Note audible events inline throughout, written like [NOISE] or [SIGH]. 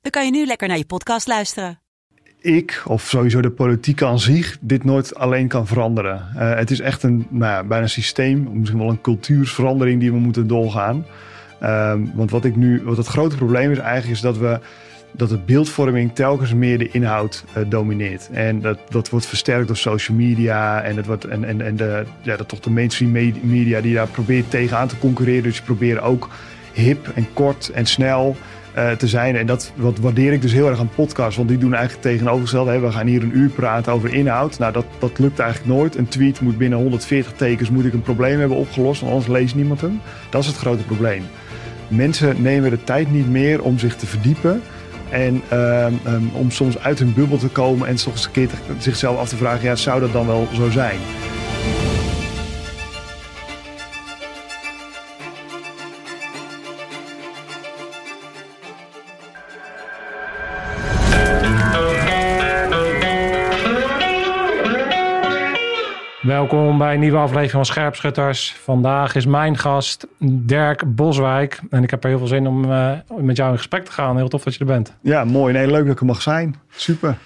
dan kan je nu lekker naar je podcast luisteren. ik, of sowieso de politiek aan zich, dit nooit alleen kan veranderen. Eh, het is echt een nou ja, bijna een systeem, misschien wel een cultuursverandering die we moeten doorgaan. Ehm, want wat ik nu, wat het grote probleem is eigenlijk, is dat we dat de beeldvorming telkens meer de inhoud eh, domineert. En dat, dat wordt versterkt door social media en, het wordt, en, en, en de, ja, dat toch de mainstream me- media die daar probeert tegenaan te concurreren. Dus die proberen ook hip en kort en snel eh, te zijn. En dat wat waardeer ik dus heel erg aan podcasts. Want die doen eigenlijk tegenovergestelde. We gaan hier een uur praten over inhoud. Nou, dat, dat lukt eigenlijk nooit. Een tweet moet binnen 140 tekens moet ik een probleem hebben opgelost. Want anders leest niemand hem. Dat is het grote probleem. Mensen nemen de tijd niet meer om zich te verdiepen. En ehm, ehm, om soms uit hun bubbel te komen en soms een keer zichzelf af te vragen: ja, zou dat dan wel zo zijn? Welkom bij een nieuwe aflevering van Scherpschutters. Vandaag is mijn gast Dirk Boswijk. En ik heb er heel veel zin om eh, met jou in gesprek te gaan. Heel tof dat je er bent. Ja, mooi. Nee, leuk dat ik er mag zijn. Super.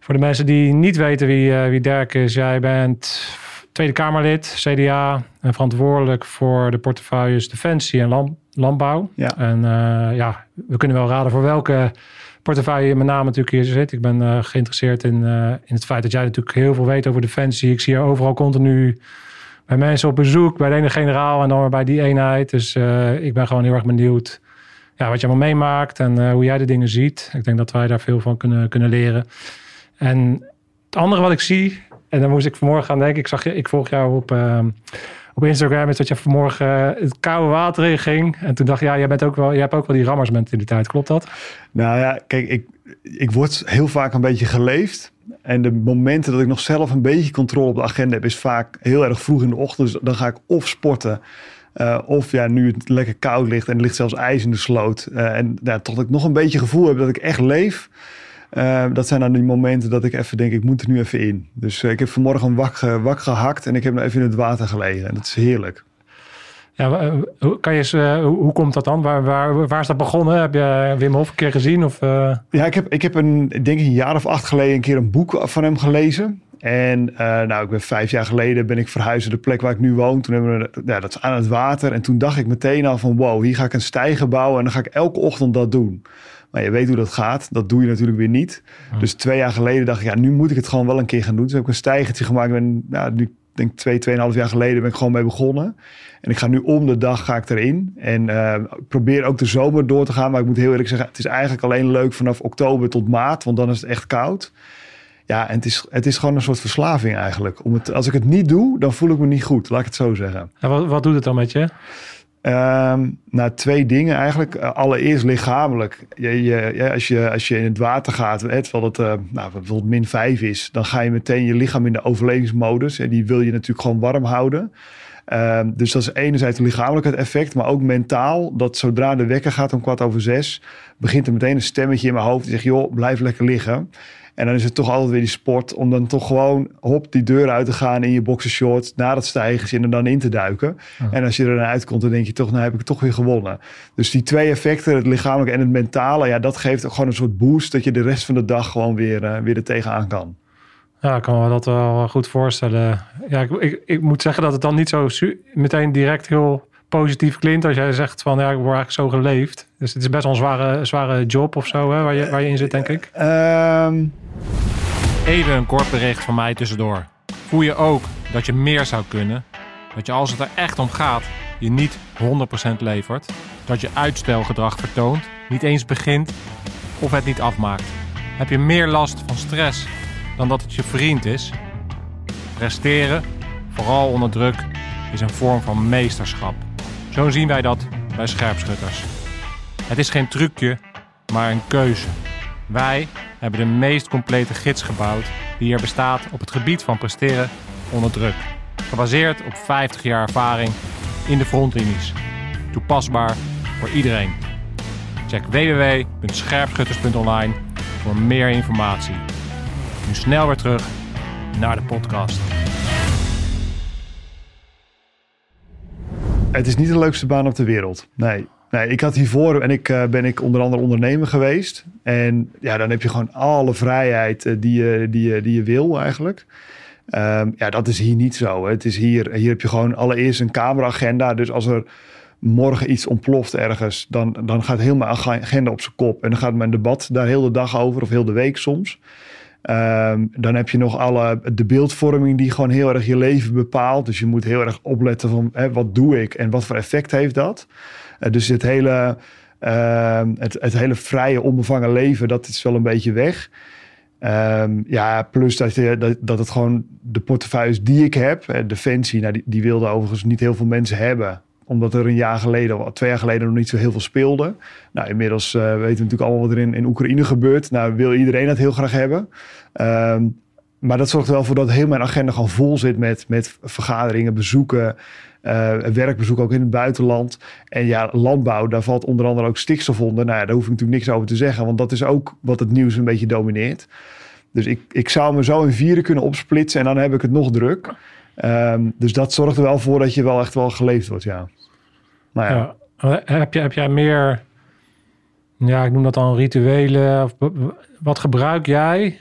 Voor de mensen die niet weten wie, eh, wie Dirk is. Jij bent Tweede Kamerlid, CDA. En verantwoordelijk voor de portefeuilles Defensie en Landbouw. Ja. En eh, ja, we kunnen wel raden voor welke portefeuille met name natuurlijk hier zit. Ik ben eh, geïnteresseerd in, eh, in het feit dat jij natuurlijk heel veel weet over Defensie. Ik zie je overal continu bij mensen op bezoek, bij de ene generaal en dan weer bij die eenheid. Dus eh, ik ben gewoon heel erg benieuwd ja, wat je allemaal meemaakt en hoe jij de dingen ziet. Ik denk dat wij daar veel van kunnen, kunnen leren. En het andere wat ik zie, en daar moest ik vanmorgen aan denken. Ik, zag je, ik volg jou op, ehm, op Instagram. Is dat je vanmorgen eh, het koude water in ging. En toen dacht ik, ja, jij, bent ook wel, jij hebt ook wel die rammersmentaliteit. Klopt dat? Nou ja, kijk, ik, ik word heel vaak een beetje geleefd. En de momenten dat ik nog zelf een beetje controle op de agenda heb, is vaak heel erg vroeg in de ochtend. Dus dan ga ik of sporten. eh, of ja, nu het lekker koud ligt en ligt zelfs ijs in de sloot. eh, en ja, tot ik nog een beetje gevoel heb dat ik echt leef. Eh, dat zijn dan die momenten dat ik even denk, ik moet er nu even in. Dus eh, ik heb vanmorgen een wak, ge- wak gehakt en ik heb nou even in het water gelegen. En dat is heerlijk. Ja, eh, kan je eens, eh, hoe, komt dat dan? Waar, waar, waar is dat begonnen? Heb je Wim Hof een keer gezien? Of, eh, Ja, ik heb, ik heb een, ik denk een jaar of acht geleden een keer een boek van hem gelezen. En eh, nou, ik ben vijf jaar geleden ben ik verhuisd naar de plek waar ik nu woon. Toen hebben we, ja, dat is aan het water. En toen dacht ik meteen al van wow, hier ga ik een stijger bouwen en dan ga ik elke ochtend dat doen. Maar je weet hoe dat gaat. Dat doe je natuurlijk weer niet. Dus twee jaar geleden dacht ik, ja, nu moet ik het gewoon wel een keer gaan doen. Dus heb ik een stijgertje gemaakt. Ben, ja, nu denk ik twee, tweeënhalf jaar geleden ben ik gewoon mee begonnen. En ik ga nu om de dag ga ik erin. En eh, probeer ook de zomer door te gaan. Maar ik moet heel eerlijk zeggen, het is eigenlijk alleen leuk vanaf oktober tot maart. Want dan is het echt koud. Ja, en het is, het is gewoon een soort verslaving eigenlijk. Om het, als ik het niet doe, dan voel ik me niet goed. Laat ik het zo zeggen. wat doet het dan met je? Ehm nou, twee dingen eigenlijk. Eh, allereerst lichamelijk. Je, als, je, als je in het water gaat, hè, terwijl het eh, nou, bijvoorbeeld min 5 is, dan ga je meteen je lichaam in de overlevingsmodus. En die wil je natuurlijk gewoon warm houden. Ehm, dus dat is enerzijds lichamelijk het effect, maar ook mentaal. Dat zodra de wekker gaat om kwart over zes, begint er meteen een stemmetje in mijn hoofd die zegt: joh, blijf lekker liggen. En dan is het toch altijd weer die sport om dan toch gewoon hop die deur uit te gaan in je boxershorts, naar het stijgers en dan in te duiken. En als je er dan uitkomt, dan denk je toch, nou heb ik het toch weer gewonnen. Dus die twee effecten, het lichamelijke en het mentale, ja, dat geeft ook gewoon een soort boost dat je de rest van de dag gewoon weer, eh, weer er tegenaan kan. Ja, ik kan me dat wel goed voorstellen. Ja, ik, ik, ik moet zeggen dat het dan niet zo meteen direct heel positief klinkt als jij zegt van ja, ik word eigenlijk zo geleefd. Dus het is best wel een zware, zware job of zo hè, waar, je, waar je in zit, denk ik. Ehm, Even een kort bericht van mij tussendoor. Voel je ook dat je meer zou kunnen? Dat je als het er echt om gaat, je niet 100% levert? Dat je uitstelgedrag vertoont, niet eens begint of het niet afmaakt? Heb je meer last van stress dan dat het je vriend is? Presteren, vooral onder druk, is een vorm van meesterschap. Zo zien wij dat bij scherpschutters. Het is geen trucje, maar een keuze. Wij hebben de meest complete gids gebouwd die er bestaat op het gebied van presteren onder druk. Gebaseerd op 50 jaar ervaring in de frontlinies. Toepasbaar voor iedereen. Check www.scherpschutters.online voor meer informatie. Nu snel weer terug naar de podcast. Het is niet de leukste baan op de wereld. Nee. Nee, ik had hiervoor en ik uh, ben ik onder andere ondernemer geweest. En ja, dan heb je gewoon alle vrijheid uh, die, je, die, je, die je wil eigenlijk. Um, ja, dat is hier niet zo. Het is hier, hier heb je gewoon allereerst een cameraagenda. Dus als er morgen iets ontploft ergens, dan, dan gaat heel mijn agenda op zijn kop. En dan gaat mijn debat daar heel de dag over, of heel de week soms. Um, dan heb je nog alle, de beeldvorming die gewoon heel erg je leven bepaalt. Dus je moet heel erg opletten van hè, wat doe ik en wat voor effect heeft dat. Uh, dus het hele, uh, het, het hele vrije, onbevangen leven, dat is wel een beetje weg. Um, ja, plus dat, je, dat, dat het gewoon de portefeuilles die ik heb, Defensie, nou, die, die wilden overigens niet heel veel mensen hebben omdat er een jaar geleden, twee jaar geleden, nog niet zo heel veel speelde. Nou, inmiddels uh, weten we natuurlijk allemaal wat er in, Oekraïne gebeurt. Nou, wil iedereen dat heel graag hebben. Um, maar dat zorgt wel voor dat heel mijn agenda gewoon vol zit met, met vergaderingen, bezoeken, uh, werkbezoek ook in het buitenland. En ja, landbouw, daar valt onder andere ook stikstof onder. Nou daar hoef ik natuurlijk niks over te zeggen, want dat is ook wat het nieuws een beetje domineert. Dus ik, ik zou me zo in vieren kunnen opsplitsen en dan heb ik het nog druk. Um, dus dat zorgt er wel voor dat je wel echt wel geleefd wordt, ja. Maar ja. ja. Heb, je, heb jij meer, ja, ik noem dat dan rituelen. Of, wat gebruik jij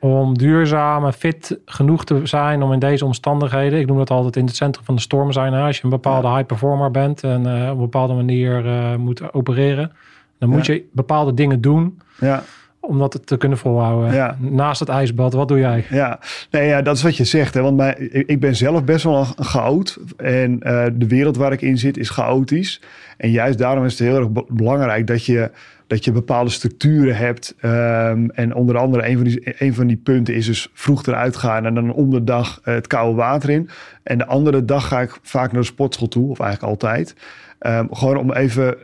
om duurzaam en fit genoeg te zijn om in deze omstandigheden, ik noem dat altijd in het centrum van de storm zijn, als je een bepaalde high performer bent en uh, op een bepaalde manier uh, moet opereren, dan moet ja. je bepaalde dingen doen. Ja om dat te kunnen volhouden. Ja. Naast het ijsbad, wat doe jij? Ja, nee, ja dat is wat je zegt. Hè? Want mij, ik ben zelf best wel een chaot. En uh, de wereld waar ik in zit is chaotisch. En juist daarom is het heel erg belangrijk dat je, dat je bepaalde structuren hebt. Um, en onder andere een van, die, een van die punten is dus vroeg eruit gaan en dan om de dag het koude water in. En de andere dag ga ik vaak naar de sportschool toe, of eigenlijk altijd. Um, gewoon om even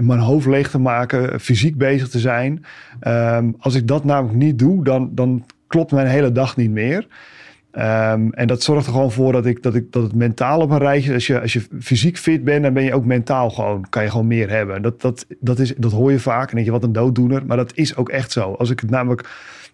mijn hoofd leeg te maken, fysiek bezig te zijn. Um, als ik dat namelijk niet doe, dan, dan klopt mijn hele dag niet meer. Um, en dat zorgt er gewoon voor dat, ik, dat, ik, dat het mentaal op een rijtje... Als je, als je fysiek fit bent, dan ben je ook mentaal gewoon... kan je gewoon meer hebben. Dat, dat, dat, is, dat hoor je vaak. En denk je, wat een dooddoener. Maar dat is ook echt zo. Als ik het namelijk...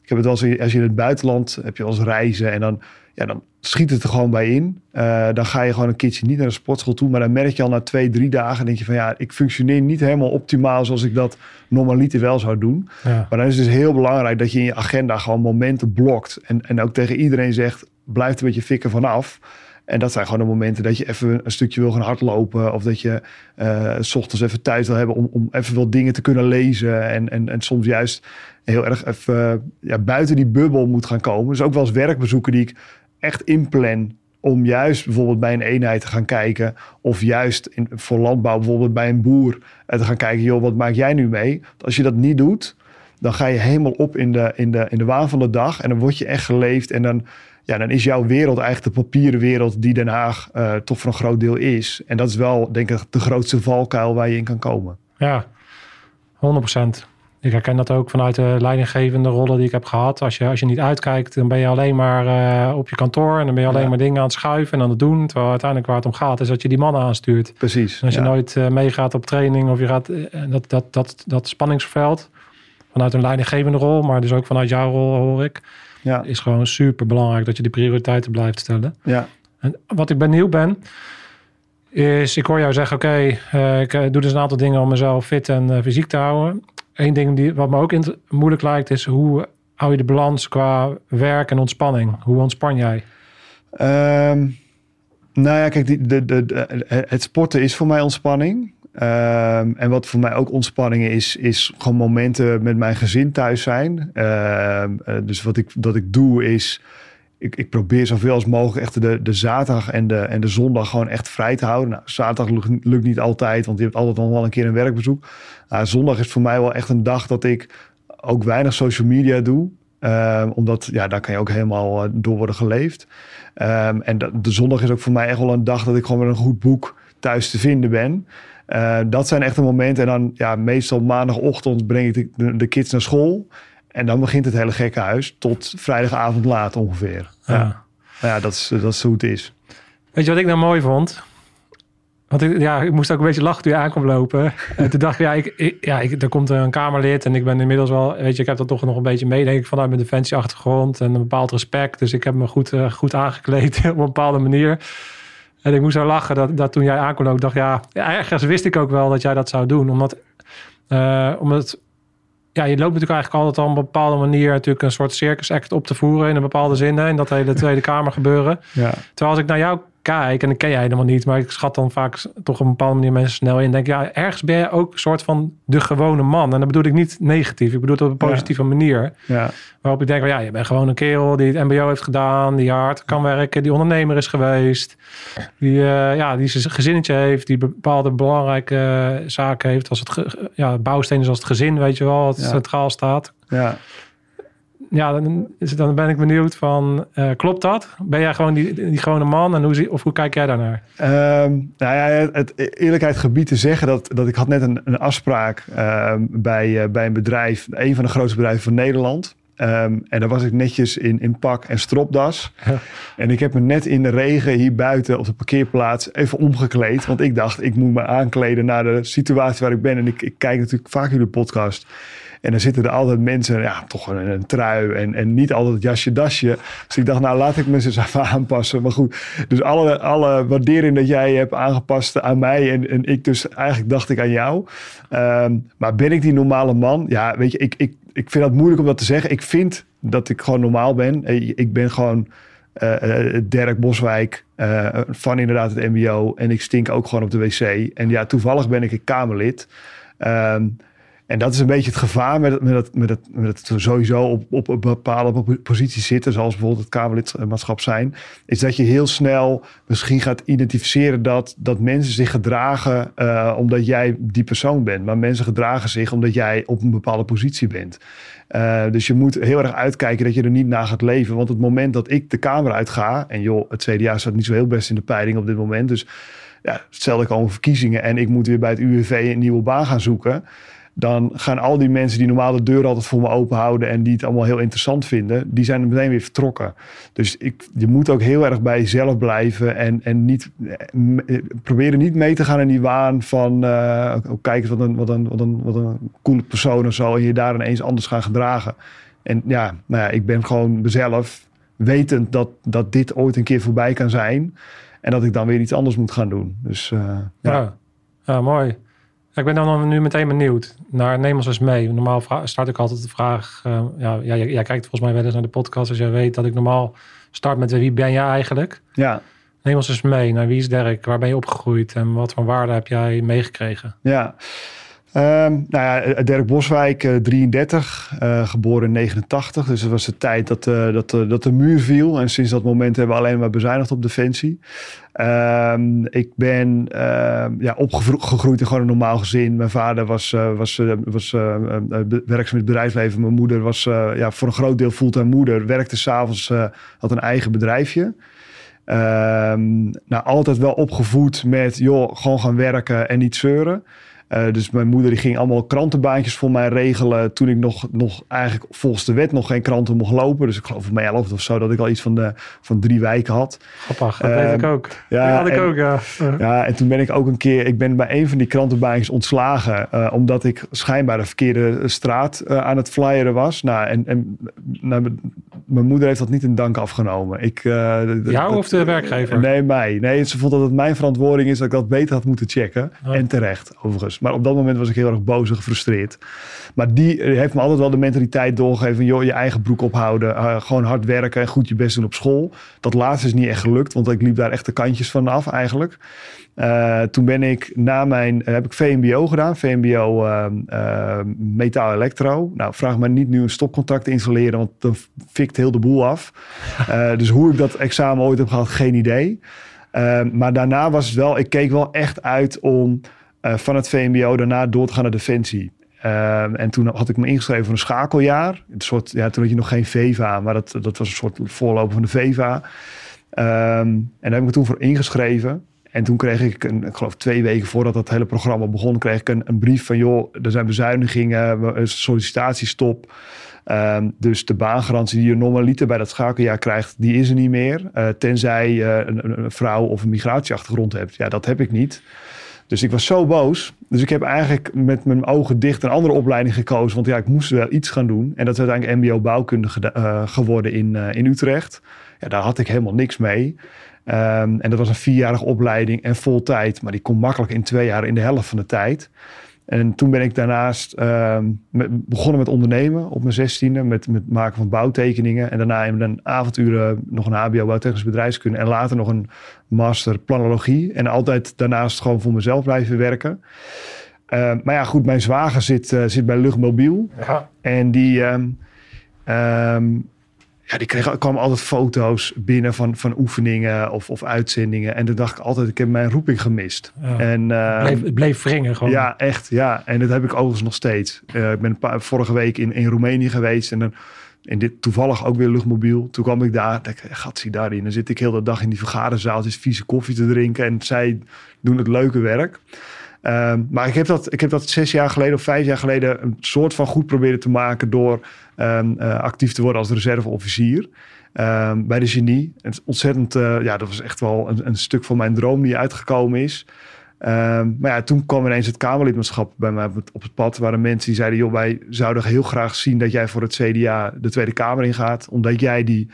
Ik heb het wel eens, als je in het buitenland heb je als reizen... en dan ja, dan schiet het er gewoon bij in. Uh, dan ga je gewoon een keertje niet naar de sportschool toe. Maar dan merk je al na twee, drie dagen... denk je van ja, ik functioneer niet helemaal optimaal... zoals ik dat normaliter wel zou doen. Ja. Maar dan is het dus heel belangrijk dat je in je agenda gewoon momenten blokt. En, en ook tegen iedereen zegt, blijf er met je fikken vanaf... En dat zijn gewoon de momenten dat je even een stukje wil gaan hardlopen. Of dat je uh, s ochtends even tijd wil hebben om, om even wat dingen te kunnen lezen. En, en, en soms juist heel erg even uh, ja, buiten die bubbel moet gaan komen. Dus ook wel eens werkbezoeken die ik echt inplan om juist bijvoorbeeld bij een eenheid te gaan kijken. Of juist in, voor landbouw bijvoorbeeld bij een boer te gaan kijken. Joh, wat maak jij nu mee? Als je dat niet doet, dan ga je helemaal op in de, in de, in de waan van de dag. En dan word je echt geleefd. En dan, ja, dan is jouw wereld eigenlijk de papieren wereld die Den Haag uh, toch voor een groot deel is. En dat is wel, denk ik, de grootste valkuil waar je in kan komen. Ja, 100 procent. Ik herken dat ook vanuit de leidinggevende rollen die ik heb gehad. Als je, als je niet uitkijkt, dan ben je alleen maar uh, op je kantoor. En dan ben je alleen ja. maar dingen aan het schuiven en aan het doen. Terwijl uiteindelijk waar het om gaat, is dat je die mannen aanstuurt. Precies. En als je nooit uh, meegaat op training of je gaat uh, dat, dat, dat, dat spanningsveld vanuit een leidinggevende rol, maar dus ook vanuit jouw rol hoor ik. Ja. Is gewoon super belangrijk dat je die prioriteiten blijft stellen. Ja. En wat ik benieuwd ben, is ik hoor jou zeggen: Oké, okay, ik doe dus een aantal dingen om mezelf fit en fysiek te houden. Eén ding die, wat me ook moeilijk lijkt is hoe hou je de balans qua werk en ontspanning? Hoe ontspan jij? Um, nou ja, kijk, die, de, de, de, het sporten is voor mij ontspanning. Um, en wat voor mij ook ontspanning is, is gewoon momenten met mijn gezin thuis zijn. Um, dus wat ik, dat ik doe is, ik, ik probeer zoveel als mogelijk echt de, de zaterdag en de, en de zondag gewoon echt vrij te houden. Nou, zaterdag lukt, niet altijd, want je hebt altijd nog wel een keer een werkbezoek. Zondag is voor mij wel echt een dag dat ik ook weinig social media doe. Um, omdat ja, daar kan je ook helemaal uh, door worden geleefd. En de, zondag is ook voor mij echt wel een dag dat ik gewoon met een goed boek thuis te vinden ben. Eh, dat zijn echt de momenten. En dan ja, meestal maandagochtend breng ik de, de kids naar school. En dan begint het hele gekke huis tot vrijdagavond laat ongeveer. Ja, Ja. ja. dat, is, dat is hoe het is. Weet je wat ik nou mooi vond? Want ik, ja, ik moest ook een beetje lachen toen je aankwam lopen. [LAUGHS] En toen dacht ik, ja, ik, ik- ja ik, er komt een Kamerlid en ik ben inmiddels wel, weet je, ik heb dat toch nog een beetje mee, denk ik, vanuit mijn defensieachtergrond en een bepaald respect. Dus ik heb me goed, eh, goed aangekleed [LAUGHS] op een bepaalde manier. En ik moest zo lachen dat, dat toen jij aankwam lopen, dacht ja, ergens wist ik ook wel dat jij dat zou doen. Omdat, eh, omdat ja, je loopt natuurlijk eigenlijk altijd al op een bepaalde manier natuurlijk een soort circus act op te voeren in een bepaalde zin, hè, in dat hele Tweede Kamer gebeuren. Ja. Terwijl als ik naar jou kijk, en ik ken jij helemaal niet, maar ik schat dan vaak toch op een bepaalde manier mensen snel in. Denk ja, ergens ben je ook een soort van de gewone man. En dat bedoel ik niet negatief, ik bedoel het op een positieve manier. Ja. Waarop ik denk, van, ja, je bent gewoon een kerel die het MBO heeft gedaan, die hard kan werken, die ondernemer is geweest, die, eh, ja, die zijn gezinnetje heeft, die bepaalde belangrijke zaken heeft, als het ja, bouwstenen zoals het gezin, weet je wel, wat Ja. centraal staat Ja. Ja, dan, is dan ben ik benieuwd van, eh, klopt dat? Ben jij gewoon die, die gewone man en hoe, zie, of hoe kijk jij daarnaar? Ehm, nou ja, het eerlijkheid gebied te zeggen dat, dat ik had net een, een afspraak ehm, bij, eh, bij een bedrijf, een van de grootste bedrijven van Nederland. Ehm, en daar was ik netjes in, in pak en stropdas. En ik heb me net in de regen hier buiten op de parkeerplaats even omgekleed. Want ik dacht, ik moet me aankleden naar de situatie waar ik ben. En ik, ik kijk natuurlijk vaak jullie podcast. En dan zitten er altijd mensen, ja, toch een, trui en, en niet altijd het jasje dasje. Dus ik dacht, nou laat ik me eens even [LAUGHS] aanpassen. Maar goed, dus alle, alle waardering dat jij hebt aangepast aan mij en, en ik dus eigenlijk dacht ik aan jou. Ehm, maar ben ik die normale man? Ja, weet je, ik, ik, ik vind dat moeilijk om dat te zeggen. Ik vind dat ik gewoon normaal ben. Eh, Ik ben gewoon eh, Dirk Boswijk van inderdaad het mbo. En ik stink ook gewoon op de wc. En ja, toevallig ben ik een Kamerlid. Ehm, en dat is een beetje het gevaar met het, met het, met het, met sowieso op, op een bepaalde po- positie zitten, zoals bijvoorbeeld het Kamerlidmaatschap zijn, is dat je heel snel misschien gaat identificeren dat, dat mensen zich gedragen eh, omdat jij die persoon bent. Maar mensen gedragen zich omdat jij op een bepaalde positie bent. Eh, dus je moet heel erg uitkijken dat je er niet naar gaat leven. Want het moment dat ik de Kamer uitga, en joh, het CDA staat niet zo heel best in de peiling op dit moment, dus ja, stel ik komen verkiezingen en ik moet weer bij het UWV een nieuwe baan gaan zoeken dan gaan al die mensen die normaal de deur altijd voor me open houden en die het allemaal heel interessant vinden, die zijn er meteen weer vertrokken. Dus ik, je moet ook heel erg bij jezelf blijven en, en niet, eh, proberen niet mee te gaan in die waan van, eh, ook kijk eens wat een, wat, een, wat, een, wat een coole persoon of zo en je daar ineens anders gaan gedragen. En ja, nou ja, ik ben gewoon mezelf, wetend dat, dat dit ooit een keer voorbij kan zijn en dat ik dan weer iets anders moet gaan doen. Dus eh, ja. Ja, ja mooi. Ik ben dan nu meteen benieuwd naar Neem ons eens mee. Normaal start ik altijd de vraag, eh, ja, ja, jij, jij kijkt volgens mij wel eens naar de podcast, dus jij weet dat ik normaal start met wie ben jij eigenlijk? ja. Neem ons eens mee naar wie is Dirk, waar ben je opgegroeid en wat voor waarde heb jij meegekregen? Ja. Ehm, nou ja, Dirk Boswijk, eh, 33, eh, geboren in 89. Dus het was de tijd dat, eh, dat, eh, dat de muur viel. En sinds dat moment hebben we alleen maar bezuinigd op defensie. Ehm, ik ben ehm, ja, opgegroeid in gewoon een normaal gezin. Mijn vader was, eh, was, eh, was eh, eh, werkzaam in het bedrijfsleven. Mijn moeder was eh, ja, voor een groot deel fulltime moeder. Werkte s'avonds, eh had een eigen bedrijfje. Nou, altijd wel opgevoed met, joh, gewoon gaan werken en niet zeuren. Eh, dus mijn moeder die ging allemaal krantenbaantjes voor mij regelen. Toen ik nog, nog eigenlijk volgens de wet nog geen kranten mocht lopen. Dus ik geloof op mijn elfde of zo dat ik al iets van, de, van drie wijken had. Grappig, dat Ehm, weet ik ook. ja, had ik en- ook, ja. Ja, en toen ben ik ook een keer, ik ben bij een van die krantenbaantjes ontslagen. eh, omdat ik schijnbaar de verkeerde straat eh, aan het flyeren was. Nou, en, en nou, mijn moeder heeft dat niet in dank afgenomen. Ik, Jou of de werkgever? Nee, mij. Nee, ze vond dat het mijn verantwoording is dat ik dat beter had moeten checken. Oh. En terecht, overigens. Maar op dat moment was ik heel erg boos en gefrustreerd. Maar die eh, heeft me altijd wel de mentaliteit doorgegeven joh, je eigen broek ophouden, eh, gewoon hard werken... en goed je best doen op school. Dat laatste is niet echt gelukt, want ik liep daar echt de kantjes van af eigenlijk. Eh, toen ben ik na mijn, heb ik VMBO gedaan. VMBO eh, eh, metaal elektro. Nou, vraag me niet nu een stopcontact te installeren, want dan fikt heel de boel af. [LAUGHS] Dus hoe ik dat examen ooit heb gehad, geen idee. Eh, maar daarna was het wel, ik keek wel echt uit om van het VMBO daarna door te gaan naar Defensie. Eh, en toen had ik me ingeschreven voor een schakeljaar. Een soort, ja, toen had je nog geen VEVA, maar dat, dat was een soort voorloper van de VEVA. Ehm, en daar heb ik me toen voor ingeschreven. En toen kreeg ik, een, ik geloof twee weken voordat dat hele programma begon, kreeg ik een, een brief van joh, er zijn bezuinigingen, sollicitatiestop. Ehm, dus de baangarantie die je normaliter bij dat schakeljaar krijgt, die is er niet meer. Eh, tenzij je een, een vrouw of een migratieachtergrond hebt. Ja, dat heb ik niet. Dus ik was zo boos. Dus ik heb eigenlijk met mijn ogen dicht een andere opleiding gekozen. Want ja, ik moest wel iets gaan doen. En dat is uiteindelijk MBO bouwkunde eh, geworden in, eh, in Utrecht. Ja, daar had ik helemaal niks mee. Ehm, en dat was een vierjarige opleiding en vol tijd. Maar die kon makkelijk in twee jaar in de helft van de tijd. En toen ben ik daarnaast ehm, met- begonnen met ondernemen op mijn zestiende. Met, met maken van bouwtekeningen. En daarna in een avonturen nog een HBO bouwtechnisch bedrijfskunde. En later nog een master planologie. En altijd daarnaast gewoon voor mezelf blijven werken. Ehm, maar ja, goed, mijn zwager zit, eh, zit bij Luchtmobiel. Ja. En die, ehm, ja, die kreeg, kwamen altijd foto's binnen van, van oefeningen of, of uitzendingen. En toen dacht ik altijd, ik heb mijn roeping gemist. Ja. En, ehm, bleef, het bleef wringen gewoon. ja, echt. Ja, en dat heb ik overigens nog steeds. Eh, ik ben een paar, vorige week in, in Roemenië geweest. En dan in dit toevallig ook weer luchtmobiel. Toen kwam ik daar. dacht ik, gat zie daarin. Dan zit ik heel de dag in die vergaderzaaltjes vieze koffie te drinken. En zij doen het leuke werk. Ehm, maar ik heb, dat, ik heb dat zes jaar geleden of vijf jaar geleden een soort van goed proberen te maken door ehm, eh, actief te worden als reserveofficier. Ehm, bij de genie. Het is ontzettend, eh, ja, dat was echt wel een, een stuk van mijn droom die uitgekomen is. Ehm, maar ja, toen kwam ineens het Kamerlidmaatschap bij mij op het, pad. Waren mensen die zeiden, joh, wij zouden heel graag zien dat jij voor het CDA de Tweede Kamer ingaat. Omdat jij die,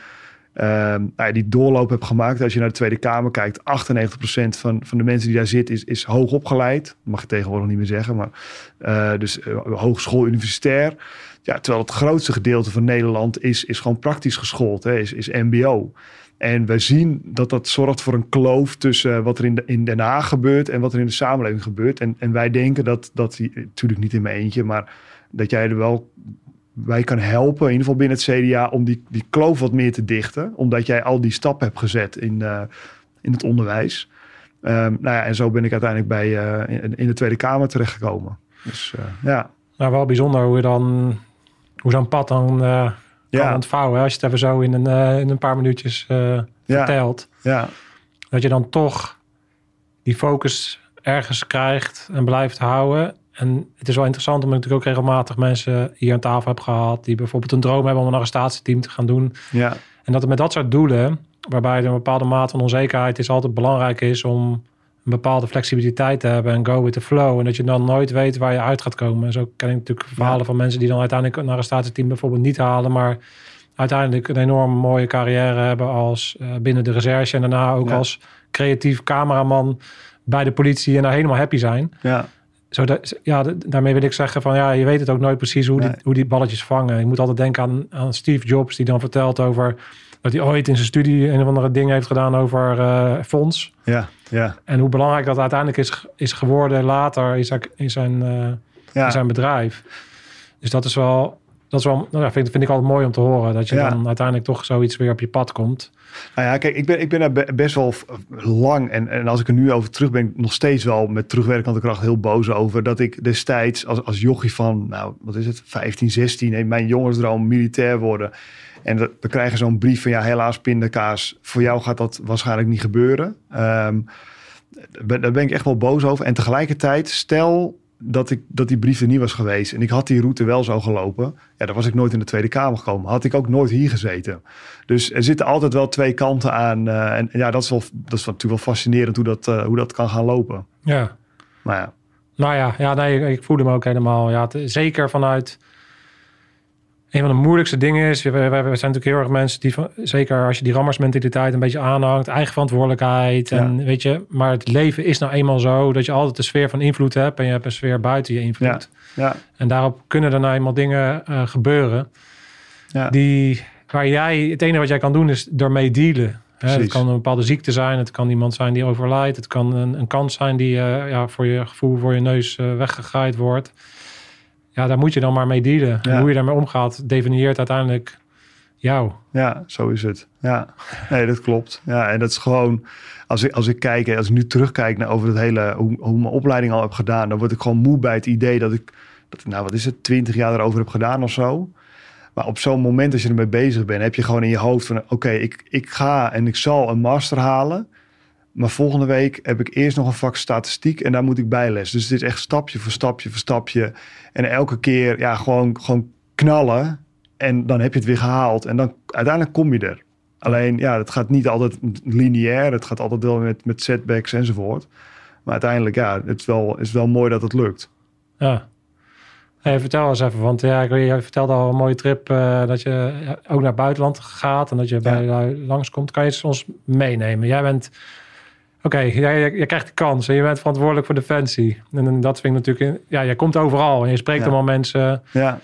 nou ja, die doorloop hebt gemaakt. Als je naar de Tweede Kamer kijkt, 98% van, van de mensen die daar zitten is, is hoog opgeleid. Mag je tegenwoordig niet meer zeggen, maar eh, dus eh, hogeschool, universitair. Ja, terwijl het grootste gedeelte van Nederland is, is gewoon praktisch geschoold, hè, is, is MBO. En we zien dat dat zorgt voor een kloof tussen wat er in, in Den Haag gebeurt en wat er in de samenleving gebeurt. En, en wij denken dat, dat, natuurlijk niet in mijn eentje, maar dat jij er wel wij kan helpen, in ieder geval binnen het CDA, om die, die kloof wat meer te dichten. Omdat jij al die stappen hebt gezet in, eh, in het onderwijs. Ehm, nou ja, en zo ben ik uiteindelijk bij, eh, in, de Tweede Kamer terechtgekomen. Dus eh, ja. Nou, wel bijzonder hoe je dan hoe zo'n pad dan kan Ja. ontvouwen. hè, Als je het even zo in een, eh, in een paar minuutjes eh, Ja. vertelt. Ja, Dat je dan toch die focus ergens krijgt en blijft houden. En het is wel interessant omdat ik natuurlijk ook regelmatig mensen hier aan tafel heb gehad. Die bijvoorbeeld een droom hebben om een arrestatieteam te gaan doen. ja, En dat het met dat soort doelen, waarbij er een bepaalde mate van onzekerheid is, altijd belangrijk is om een bepaalde flexibiliteit te hebben en go with the flow. En dat je dan nooit weet waar je uit gaat komen. En zo ken ik natuurlijk verhalen van mensen die dan uiteindelijk een arrestatieteam bijvoorbeeld niet halen, maar uiteindelijk een enorm mooie carrière hebben als eh, binnen de recherche en daarna ook Ja. als creatief cameraman bij de politie en daar helemaal happy zijn. ja, Zodat, ja, daarmee wil ik zeggen van ja, je weet het ook nooit precies hoe, die, hoe die balletjes vangen. Je moet altijd denken aan, aan Steve Jobs, die dan vertelt over dat hij ooit in zijn studie een of andere ding heeft gedaan over eh, fonds. ja, ja, En hoe belangrijk dat uiteindelijk is, is geworden later in zijn, in zijn, eh, ja. in zijn bedrijf. Dus dat is wel, dat is wel nou ja, vind, vind ik altijd mooi om te horen. Dat je Ja. dan uiteindelijk toch zoiets weer op je pad komt. Nou ja, kijk, ik ben, ik ben daar be- best wel lang. En, en als ik er nu over terug ben, nog steeds wel met terugwerkende kracht heel boos over. Dat ik destijds als, als jochie van, nou, wat is het, 15, 16, heeft mijn jongensdroom militair worden. En dat- dan krijg je zo'n brief van, ja, helaas pindakaas, voor jou gaat dat waarschijnlijk niet gebeuren. Ben- daar ben ik echt wel boos over. En tegelijkertijd, stel dat, ik, dat die brief er niet was geweest en ik had die route wel zo gelopen, ja, dan was ik nooit in de Tweede Kamer gekomen. Had ik ook nooit hier gezeten. Dus er zitten altijd wel twee kanten aan. eh, en ja, dat is, wel, dat is natuurlijk wel fascinerend hoe dat, eh, hoe dat kan gaan lopen. Ja. Maar ja, Nou ja, ja nee, ik, ik voel hem ook helemaal. Ja, het- zeker vanuit. Een van de moeilijkste dingen is, we, we, we zijn natuurlijk heel erg mensen die, van, zeker als je die rammersmentaliteit een beetje aanhangt, eigen verantwoordelijkheid. En weet je, maar het leven is nou eenmaal zo dat je altijd een sfeer van invloed hebt en je hebt een sfeer buiten je invloed. ja, En daarop kunnen er nou eenmaal dingen eh, gebeuren ja, die, waar jij, het enige wat jij kan doen is ermee dealen. Hè, het kan een bepaalde ziekte zijn, het kan iemand zijn die overlijdt, het kan een, een kans zijn die eh, ja, voor je gevoel voor je neus eh, weggegaaid wordt. Ja, daar moet je dan maar mee dealen. Ja. hoe je daarmee omgaat, definieert uiteindelijk jou. ja, zo is het. Ja, nee, dat klopt. Ja, en dat is gewoon, als ik, als ik kijk, als ik nu terugkijk naar over het hele, hoe, hoe mijn opleiding al heb gedaan, dan word ik gewoon moe bij het idee dat ik, dat, nou wat is het, twintig jaar erover heb gedaan of zo. Maar op zo'n moment als je ermee bezig bent, heb je gewoon in je hoofd van, oké, ik, ik ga en ik zal een master halen. Maar volgende week heb ik eerst nog een vak statistiek en daar moet ik bijles. Dus het is echt stapje voor stapje voor stapje. En elke keer ja, gewoon, gewoon knallen. En dan heb je het weer gehaald. En dan uiteindelijk kom je er. Alleen ja, het gaat niet altijd lineair. Het gaat altijd wel met, met setbacks enzovoort. Maar uiteindelijk ja, het is wel, is wel mooi dat het lukt. Ja. Hey, vertel eens even, want ja, je vertelde al een mooie trip uh, dat je ook naar buitenland gaat en dat je bij ja. langskomt. Kan je het ons meenemen? Jij bent, okay, jij, jij, krijgt de kans en je bent verantwoordelijk voor Defensie. En, dat vind ik natuurlijk, ja, jij komt overal en je spreekt allemaal mensen. Ja.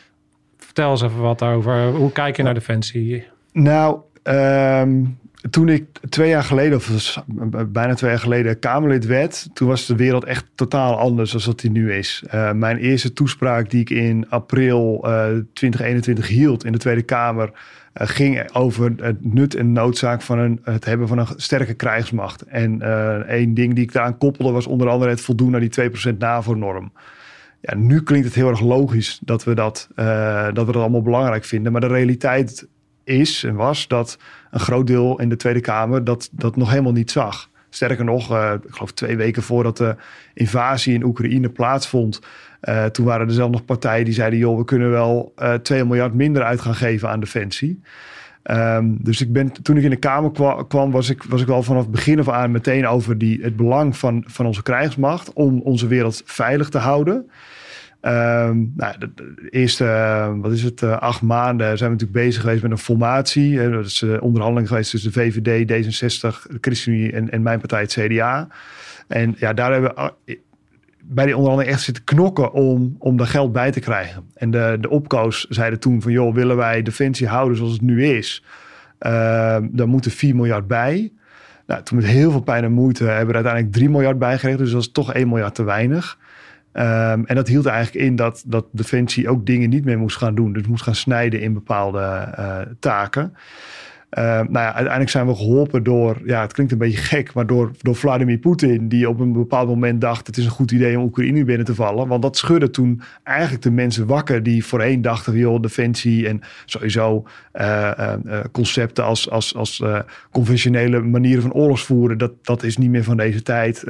Vertel eens even wat over, hoe kijk je naar Defensie? Nou, um, toen ik twee jaar geleden, of bijna twee jaar geleden, Kamerlid werd, toen was de wereld echt totaal anders dan dat die nu is. Uh, mijn eerste toespraak die ik in april uh, 2021 hield in de Tweede Kamer, ging over het nut en noodzaak van het hebben van een sterke krijgsmacht. En één ding die ik daaraan koppelde was onder andere het voldoen aan die 2% NAVO-norm. Ja, nu klinkt het heel erg logisch dat we dat, dat we dat allemaal belangrijk vinden, maar de realiteit is en was dat een groot deel in de Tweede Kamer dat, dat nog helemaal niet zag. Sterker nog, ik geloof twee weken voordat de invasie in Oekraïne plaatsvond, uh, toen waren er zelf nog partijen die zeiden: joh, we kunnen wel uh, eh, 2 miljard minder uit gaan geven aan defensie. Um, dus ik ben, toen ik in de Kamer kwam, was, ik, was ik wel vanaf het begin af aan meteen over die, het belang van, van onze krijgsmacht om onze wereld veilig te houden. Um, nou, de, eerste, uh, wat is het, acht maanden zijn we natuurlijk bezig geweest met een formatie. Dat is onderhandeling geweest tussen de VVD, D66, de ChristenUnie en, en mijn partij, het CDA. En ja, daar hebben we bij die onderhandeling echt zitten knokken om, om daar geld bij te krijgen. En de, de opkoos zeiden toen van, joh, willen wij Defensie houden zoals het nu is? Ehm, dan moeten 4 miljard bij. Nou, toen met heel veel pijn en moeite hebben we er uiteindelijk 3 miljard bij gekregen. Dus dat is toch 1 miljard te weinig. Um, en dat hield eigenlijk in dat, dat Defensie ook dingen niet meer moest gaan doen. Dus moest gaan snijden in bepaalde uh, taken. Uh, nou ja, uiteindelijk zijn we geholpen door, ja, het klinkt een beetje gek, maar door, door Vladimir Poetin, die op een bepaald moment dacht: het is een goed idee om Oekraïne binnen te vallen. Want dat schudde toen eigenlijk de mensen wakker die voorheen dachten: joh, defensie en sowieso uh, uh, concepten als, als, als conventionele manieren van oorlogsvoeren, dat, dat is niet meer van deze tijd.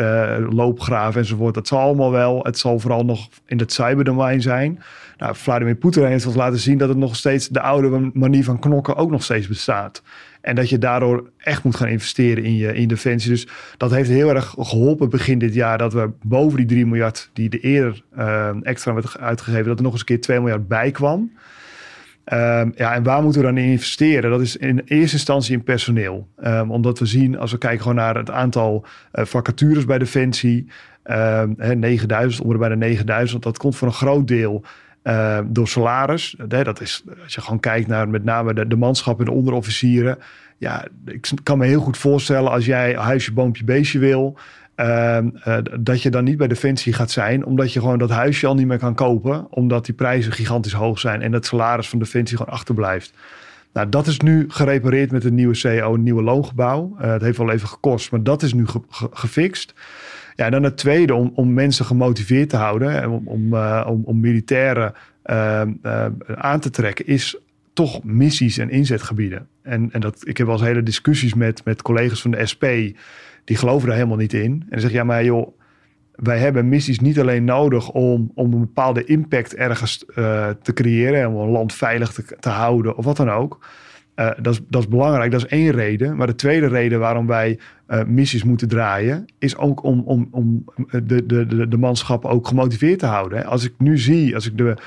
loopgraven enzovoort, dat zal allemaal wel. Het zal vooral nog in het cyberdomein zijn. Nou, Vladimir Poetin heeft ons laten zien dat het nog steeds de oude manier van knokken ook nog steeds bestaat. En dat je daardoor echt moet gaan investeren in je in defensie. Dus dat heeft heel erg geholpen begin dit jaar. Dat we boven die 3 miljard die de eerder uh, extra werd uitgegeven, dat er nog eens een keer 2 miljard bij kwam. Um, ja, en waar moeten we dan in investeren? Dat is in eerste instantie in personeel. Um, omdat we zien, als we kijken gewoon naar het aantal uh, vacatures bij Defensie, um, 9000, onder bij de 9000, dat komt voor een groot deel uh, door salaris. dat is, als je gewoon kijkt naar met name de, de manschap en de onderofficieren. Ja, ik kan me heel goed voorstellen als jij huisje, boompje, beestje wil. Uh, uh, dat je dan niet bij Defensie gaat zijn, omdat je gewoon dat huisje al niet meer kan kopen, omdat die prijzen gigantisch hoog zijn en het salaris van Defensie gewoon achterblijft. Nou, dat is nu gerepareerd met een nieuwe CEO, een nieuwe loongebouw. Uh, het heeft wel even gekost, maar dat is nu ge ge gefixt. Ja, en dan het tweede, om, om mensen gemotiveerd te houden, om, om, uh, om, om militairen uh, uh, aan te trekken, is toch missies en inzetgebieden. En, en dat, ik heb wel eens hele discussies met, met collega's van de SP, die geloven daar helemaal niet in. En dan zeg ja, maar joh, wij hebben missies niet alleen nodig om, om een bepaalde impact ergens te creëren, om een land veilig te, te houden of wat dan ook. Uh, dat, is, dat is belangrijk, dat is één reden. Maar de tweede reden waarom wij uh, missies moeten draaien, is ook om, om, om de, de, de, de manschappen ook gemotiveerd te houden. Als ik nu zie, als ik de,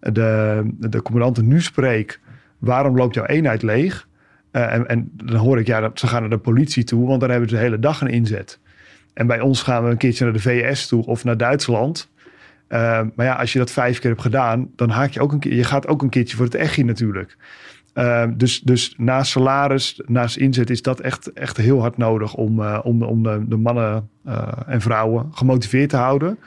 de, de commandanten nu spreek, waarom loopt jouw eenheid leeg? En, en, dan hoor ik, ja, dat, ze gaan naar de politie toe, want dan hebben ze de hele dag een inzet. En bij ons gaan we een keertje naar de VS toe of naar Duitsland. Maar ja, als je dat vijf keer hebt gedaan, dan haak je ook een keer. Je gaat ook een keertje voor het echi natuurlijk. Uh, dus, dus naast salaris, naast inzet is dat echt, echt heel hard nodig om, uh, om, om de, de mannen uh, en vrouwen gemotiveerd te houden.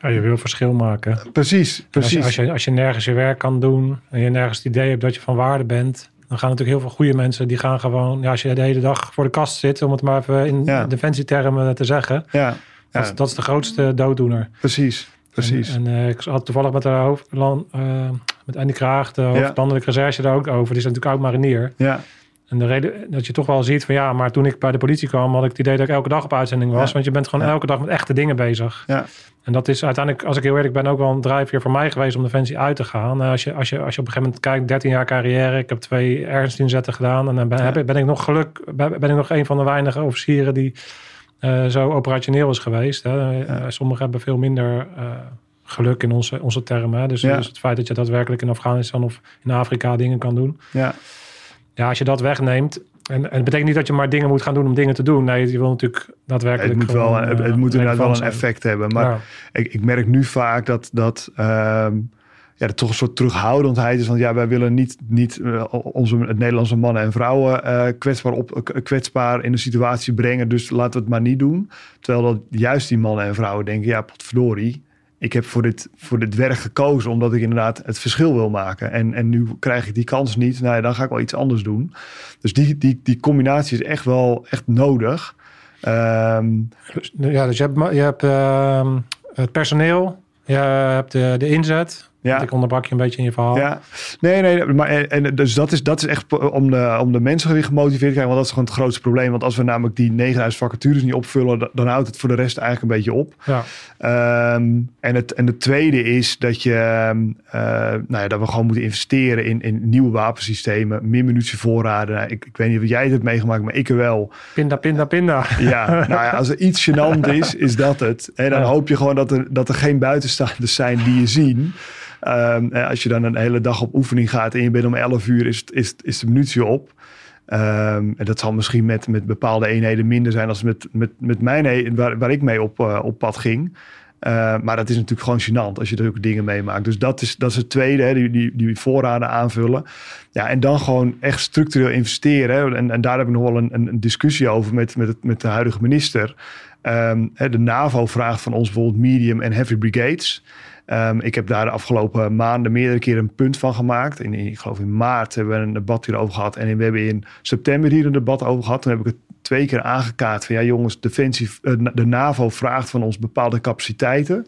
Ja, je wil verschil maken. precies, precies. Als je, als je, als, je, nergens je werk kan doen en je nergens het idee hebt dat je van waarde bent, dan gaan natuurlijk heel veel goede mensen die gaan gewoon, ja, als je de hele dag voor de kast zit, om het maar even in ja. defensietermen te zeggen, ja. Dat, is, dat is de grootste dooddoener. Precies. Precies. En, en ik had toevallig met de hoofd, met Andy Kraag, de hoofd landelijke recherche, daar ook over. Die is natuurlijk oud marinier. Ja. En de reden dat je toch wel ziet van ja, maar toen ik bij de politie kwam, had ik het idee dat ik elke dag op uitzending was. Ja. Want je bent gewoon Ja. elke dag met echte dingen bezig. Ja. En dat is uiteindelijk, als ik heel eerlijk ben, ook wel een drijfveer voor mij geweest om Defensie uit te gaan. Eh, als, je, als, je, als je op een gegeven moment kijkt, 13 jaar carrière, ik heb twee ernstinzetten gedaan. En dan ben, ben ik nog geluk, ben, ben ik nog een van de weinige officieren die eh, zo operationeel is geweest. Hè. Eh, sommigen hebben veel minder eh, geluk in onze, onze termen. Hè. Dus, Ja. dus het feit dat je daadwerkelijk in Afghanistan of in Afrika dingen kan doen. Ja. Ja, als je dat wegneemt. En, en het betekent niet dat je maar dingen moet gaan doen om dingen te doen. Nee, je wil natuurlijk daadwerkelijk. Het moet, wel, gewoon, het, het moet inderdaad wel een zijn. effect hebben. Maar ik, ik merk nu vaak dat, dat ehm, ja, toch een soort terughoudendheid is. Want ja, wij willen niet, niet eh, onze, het Nederlandse mannen en vrouwen eh, kwetsbaar, op, kwetsbaar in de situatie brengen. Dus laten we het maar niet doen. Terwijl dat juist die mannen en vrouwen denken, ja, potverdorie. Ik heb voor dit, voor dit werk gekozen omdat ik inderdaad het verschil wil maken. En, en nu krijg ik die kans niet. Nou ja, dan ga ik wel iets anders doen. Dus die, die, die combinatie is echt wel echt nodig. Ehm, Dus, ja, dus je hebt, je hebt ehm, het personeel, je hebt de, de inzet. Ja. Want Ik onderbrak je een beetje in je verhaal. Ja, nee, nee, maar en, en dus dat is, dat is echt om de, om de mensen weer gemotiveerd te krijgen, want dat is gewoon het grootste probleem. Want als we namelijk die 9000 vacatures niet opvullen, dan, houdt het voor de rest eigenlijk een beetje op. Ja. Ehm, en, het, en het tweede is dat, je, ehm, eh, nou ja, dat we gewoon moeten investeren in, in nieuwe wapensystemen, meer munitievoorraden. Nou, ik, ik weet niet of jij het hebt meegemaakt, maar ik er wel. Pinda, pinda, pinda. Ja, nou ja, als er iets gênant is, is dat het. En dan Ja. hoop je gewoon dat er, dat er geen buitenstaanders zijn die je zien. Ehm, en als je dan een hele dag op oefening gaat en je bent om 11 uur, is, is, is de munitie op. Ehm, en dat zal misschien met, met bepaalde eenheden minder zijn als met, met, met mijn eenheid waar, waar ik mee op, eh, op pad ging. Eh, maar dat is natuurlijk gewoon gênant als je zulke dingen meemaakt. Dus dat is, dat is het tweede, hè, die, die, die voorraden aanvullen. Ja, en dan gewoon echt structureel investeren. En, en daar heb ik nog wel een, een, discussie over met, met, met de huidige minister. Ehm, hè, de NAVO vraagt van ons bijvoorbeeld medium en heavy brigades. Ehm, ik heb daar de afgelopen maanden meerdere keren een punt van gemaakt. In, ik geloof in maart hebben we een debat hierover gehad. En we hebben in september hier een debat over gehad. Toen heb ik het twee keer aangekaart van ja jongens, Defensie, eh, de NAVO vraagt van ons bepaalde capaciteiten.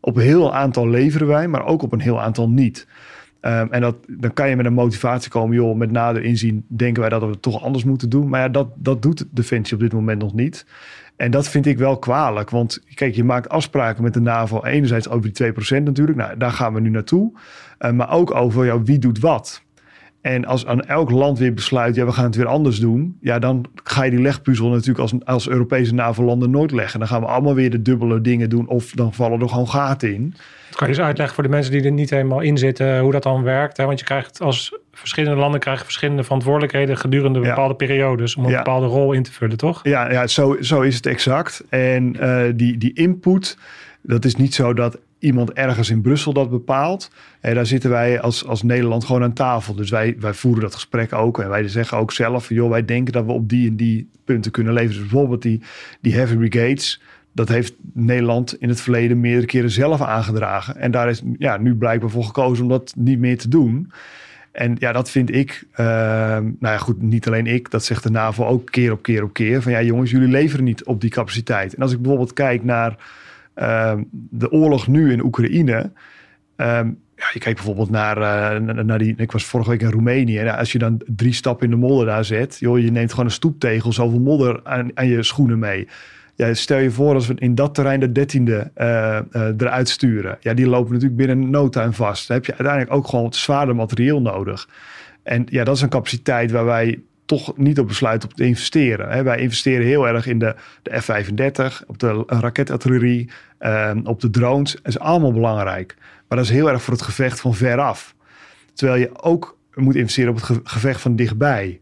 Op een heel aantal leveren wij, maar ook op een heel aantal niet. Ehm, en dat, dan kan je met een motivatie komen, joh, met nader inzien denken wij dat we het toch anders moeten doen. Maar ja, dat, dat doet Defensie op dit moment nog niet. En dat vind ik wel kwalijk, want kijk, je maakt afspraken met de NAVO. Enerzijds over die 2% natuurlijk, nou, daar gaan we nu naartoe. Eh, maar ook over ja, wie doet wat. En als aan elk land weer besluit, ja, we gaan het weer anders doen. Ja, dan ga je die legpuzzel natuurlijk als, als Europese NAVO-landen nooit leggen. Dan gaan we allemaal weer de dubbele dingen doen of dan vallen er gewoon gaten in. Dat kan je dus uitleggen voor de mensen die er niet helemaal in zitten, hoe dat dan werkt. Hè? Want je krijgt als verschillende landen krijgen verschillende verantwoordelijkheden gedurende Ja. bepaalde periodes om een Ja. bepaalde rol in te vullen, toch? Ja, ja zo, zo is het exact. En eh, die, die input, dat is niet zo dat iemand ergens in Brussel dat bepaalt. En daar zitten wij als, als Nederland gewoon aan tafel. Dus wij, wij voeren dat gesprek ook. En wij zeggen ook zelf, joh, wij denken dat we op die en die punten kunnen leveren. Dus bijvoorbeeld die, die heavy brigades. Dat heeft Nederland in het verleden meerdere keren zelf aangedragen. En daar is ja, nu blijkbaar voor gekozen om dat niet meer te doen. En ja, dat vind ik, ehm, nou ja goed, niet alleen ik, dat zegt de NAVO ook keer op keer op keer. Van ja jongens, jullie leveren niet op die capaciteit. En als ik bijvoorbeeld kijk naar ehm, de oorlog nu in Oekraïne. ehm, ja, je kijkt bijvoorbeeld naar, eh, naar- die, ik was vorige week in Roemenië. En als je dan drie stappen in de modder daar zet, joh, je neemt gewoon een stoeptegel, zoveel modder aan, aan je schoenen mee. Ja, stel je voor als we in dat terrein de dertiende eh, eruit sturen. Ja, die lopen natuurlijk binnen no time vast. Dan heb je uiteindelijk ook gewoon zwaarder materieel nodig. En ja, dat is een capaciteit waar wij toch niet op besluiten om te investeren. Wij investeren heel erg in de, de F-35, op de raketartillerie, eh, op de drones. Dat is allemaal belangrijk. Maar dat is heel erg voor het gevecht van veraf. Terwijl je ook moet investeren op het ge- gevecht van dichtbij.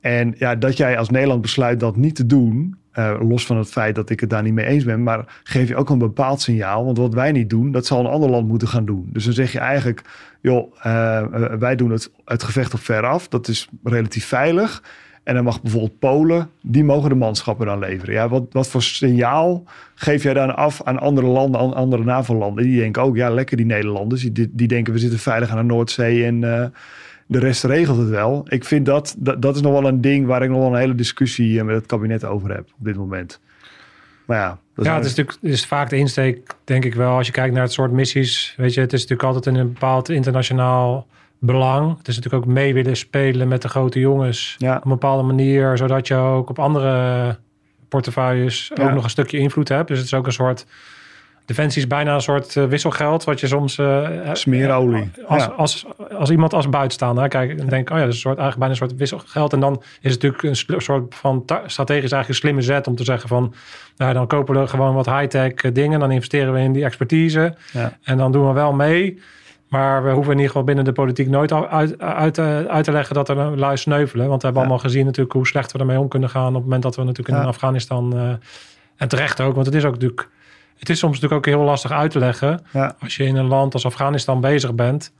En ja, dat jij als Nederland besluit dat niet te doen, eh, los van het feit dat ik het daar niet mee eens ben, maar geef je ook een bepaald signaal. Want wat wij niet doen, dat zal een ander land moeten gaan doen. Dus dan zeg je eigenlijk, joh, eh, eh, wij doen het, het gevecht op veraf. Dat is relatief veilig. En dan mag bijvoorbeeld Polen, die mogen de manschappen dan leveren. Ja, wat, wat voor signaal geef jij dan af aan andere landen, aan andere NAVO-landen? Die denken ook, ja, lekker die Nederlanders. Die, die denken, we zitten veilig aan de Noordzee en de rest regelt het wel. Ik vind dat, dat, dat is nog wel een ding waar ik nog wel een hele discussie eh, met het kabinet over heb op dit moment. Maar ja, dat Ja, het is natuurlijk het is vaak de insteek, denk ik wel, als je kijkt naar het soort missies. Weet je, het is natuurlijk altijd in een bepaald internationaal belang. Het is natuurlijk ook mee willen spelen met de grote jongens Ja. op een bepaalde manier, zodat je ook op andere portefeuilles Ja. ook nog een stukje invloed hebt. Dus het is ook een soort. Defensie is bijna een soort eh, wisselgeld, wat je soms. eh, Smeerolie. Als, Ja. als, als iemand als buitenstaander kijkt en denkt, oh ja, dat is een soort, eigenlijk bijna een soort wisselgeld. En dan is het natuurlijk een soort van strategisch eigenlijk een slimme zet om te zeggen van, nou dan kopen we gewoon wat high-tech eh, dingen, dan investeren we in die expertise Ja. en dan doen we wel mee. Maar we hoeven in ieder geval binnen de politiek nooit uit, uit, eh, uit te leggen dat er een lui sneuvelen. Want we hebben Ja. allemaal gezien natuurlijk hoe slecht we ermee om kunnen gaan op het moment dat we natuurlijk in. Afghanistan eh, en terecht ook, want het is ook natuurlijk, het is soms natuurlijk ook heel lastig uit te leggen Ja. als je in een land als Afghanistan bezig bent,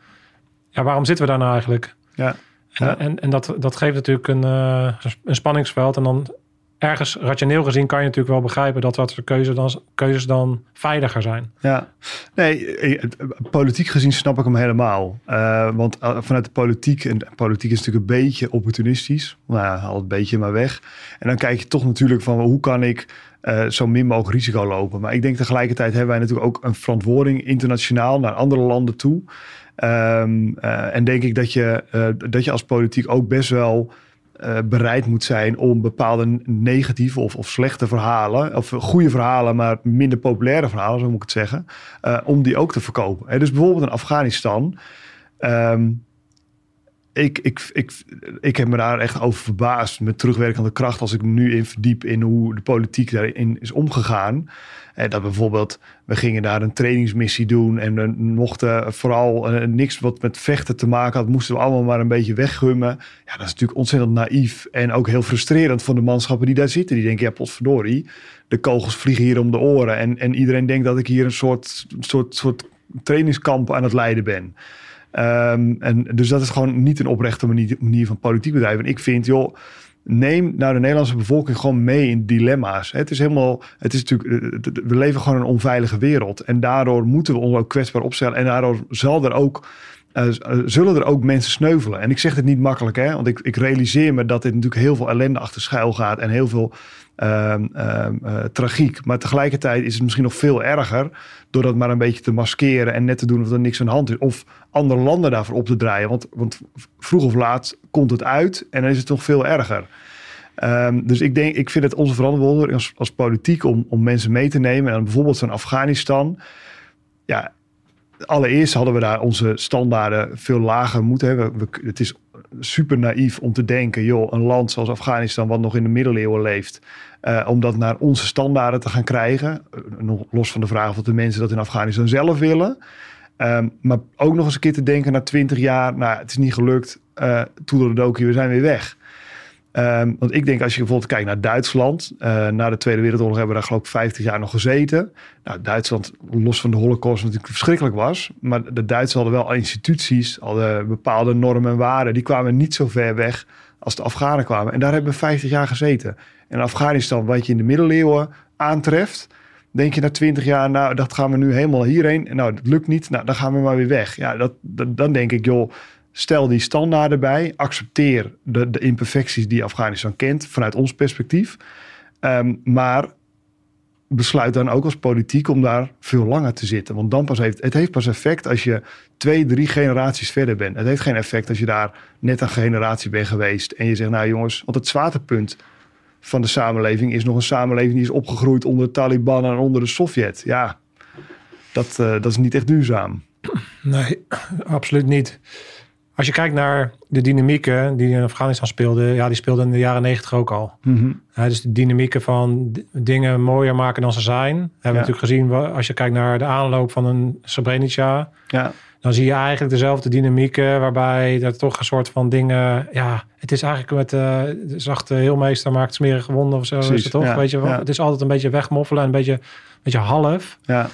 ja, waarom zitten we daar nou eigenlijk? Ja. En, Ja. en, en dat, dat geeft natuurlijk een, eh, een spanningsveld. En dan ergens rationeel gezien kan je natuurlijk wel begrijpen dat dat soort keuzes dan, keuzes dan veiliger zijn. Ja, nee, eh, eh, politiek gezien snap ik hem helemaal. Want vanuit de politiek, en politiek is natuurlijk een beetje opportunistisch, nou haal het beetje maar weg. En dan kijk je toch natuurlijk van hoe kan ik eh, zo min mogelijk risico lopen. Maar ik denk tegelijkertijd hebben wij natuurlijk ook een verantwoording internationaal naar andere landen toe. Ehm, eh, en denk ik dat je, eh, dat je als politiek ook best wel bereid moet zijn om bepaalde negatieve of, of slechte verhalen, of goede verhalen, maar minder populaire verhalen, zo moet ik het zeggen, om die ook te verkopen. Dus bijvoorbeeld in Afghanistan. ehm, ik, ik, ik, ik heb me daar echt over verbaasd met terugwerkende kracht als ik me nu in verdiep in hoe de politiek daarin is omgegaan. En dat bijvoorbeeld, we gingen daar een trainingsmissie doen en we mochten vooral eh, niks wat met vechten te maken had, moesten we allemaal maar een beetje weggummen. Ja, dat is natuurlijk ontzettend naïef en ook heel frustrerend voor de manschappen die daar zitten. Die denken, ja potverdorie, de kogels vliegen hier om de oren en, en iedereen denkt dat ik hier een soort, soort, soort trainingskamp aan het leiden ben. Ehm, en dus dat is gewoon niet een oprechte manier, van politiek bedrijven. En ik vind, joh, neem nou de Nederlandse bevolking gewoon mee in dilemma's. Het is helemaal, het is natuurlijk, eh, we leven gewoon in een onveilige wereld. En daardoor moeten we ons ook kwetsbaar opstellen. En daardoor zal er ook, eh, zullen er ook mensen sneuvelen. En ik zeg het niet makkelijk, hè, want ik, ik realiseer me dat dit natuurlijk heel veel ellende achter schuil gaat. En heel veel eh, tragiek. Maar tegelijkertijd is het misschien nog veel erger door dat maar een beetje te maskeren en net te doen of er niks aan de hand is. Of andere landen daarvoor op te draaien. Want, want vroeg of laat komt het uit en dan is het nog veel erger. Ehm, dus ik denk, ik vind het onze verantwoording als, als politiek om, om mensen mee te nemen. En bijvoorbeeld zo'n Afghanistan. Ja, allereerst hadden we daar onze standaarden veel lager moeten hebben. We, het is super naïef om te denken, joh, een land zoals Afghanistan, wat nog in de middeleeuwen leeft, eh, om dat naar onze standaarden te gaan krijgen. Eh, los van de vraag of de mensen dat in Afghanistan zelf willen. Ehm, maar ook nog eens een keer te denken na twintig jaar, nou, het is niet gelukt, uh, toedeledokie, we zijn weer weg. Um, want ik denk als je bijvoorbeeld kijkt naar Duitsland. Uh, na de Tweede Wereldoorlog hebben we daar geloof ik 50 jaar nog gezeten. Nou, Duitsland, los van de holocaust natuurlijk verschrikkelijk was. Maar de Duitsers hadden wel instituties, hadden bepaalde normen en waarden. Die kwamen niet zo ver weg als de Afghanen kwamen. En daar hebben we 50 jaar gezeten. En Afghanistan, wat je in de middeleeuwen aantreft... Denk je na 20 jaar, nou, dat gaan we nu helemaal hierheen. En nou, dat lukt niet. Nou, dan gaan we maar weer weg. Ja, dat dan denk ik, joh, Stel die standaarden bij. Accepteer de, de imperfecties die Afghanistan kent vanuit ons perspectief. Um, maar besluit dan ook als politiek om daar veel langer te zitten. Want dan pas heeft het heeft pas effect als je twee, drie generaties verder bent. Het heeft geen effect als je daar net een generatie bent geweest. En je zegt, nou jongens, want het zwaartepunt van de samenleving is nog een samenleving die is opgegroeid onder de Taliban en onder de Sovjet. Ja, dat, uh, dat is niet echt duurzaam. Nee, absoluut niet. Als je kijkt naar de dynamieken die in Afghanistan speelden, ja, die speelden in de jaren negentig ook al. Mm -hmm. ja, dus de dynamieken van dingen mooier maken dan ze zijn. Hebben ja. we natuurlijk gezien als je kijkt naar de aanloop van een Srebrenica. Ja. Dan zie je eigenlijk dezelfde dynamieken, waarbij er toch een soort van dingen. Ja, het is eigenlijk met uh, de zachte heelmeester maakt smerige wonden of zo. Precies, is het toch? Ja, Weet je? Het is altijd een beetje wegmoffelen en een beetje, een beetje half. Ja.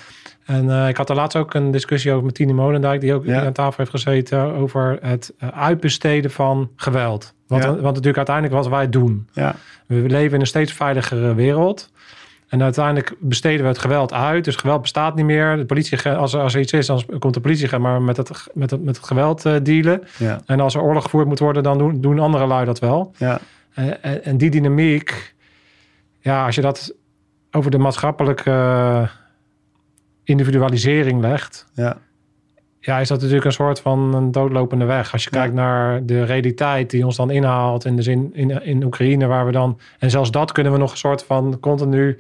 En uh, ik had er laatst ook een discussie over met Tine Molendijk, die ook ja. aan tafel heeft gezeten, over het uh, uitbesteden van geweld. Want, Ja. want natuurlijk uiteindelijk wat wij doen. Ja. We leven in een steeds veiligere wereld. En uiteindelijk besteden we het geweld uit. Dus geweld bestaat niet meer. De politie, als er, als er iets is, dan komt de politie maar met het, met het, met het geweld uh, dealen. Ja. En als er oorlog gevoerd moet worden, dan doen, doen andere lui dat wel. Ja. En, en die dynamiek, ja, als je dat over de maatschappelijke individualisering legt, Ja. ja, is dat natuurlijk een soort van een doodlopende weg. Als je Ja. kijkt naar de realiteit die ons dan inhaalt in de zin in, in Oekraïne, waar we dan. En zelfs dat kunnen we nog een soort van continu.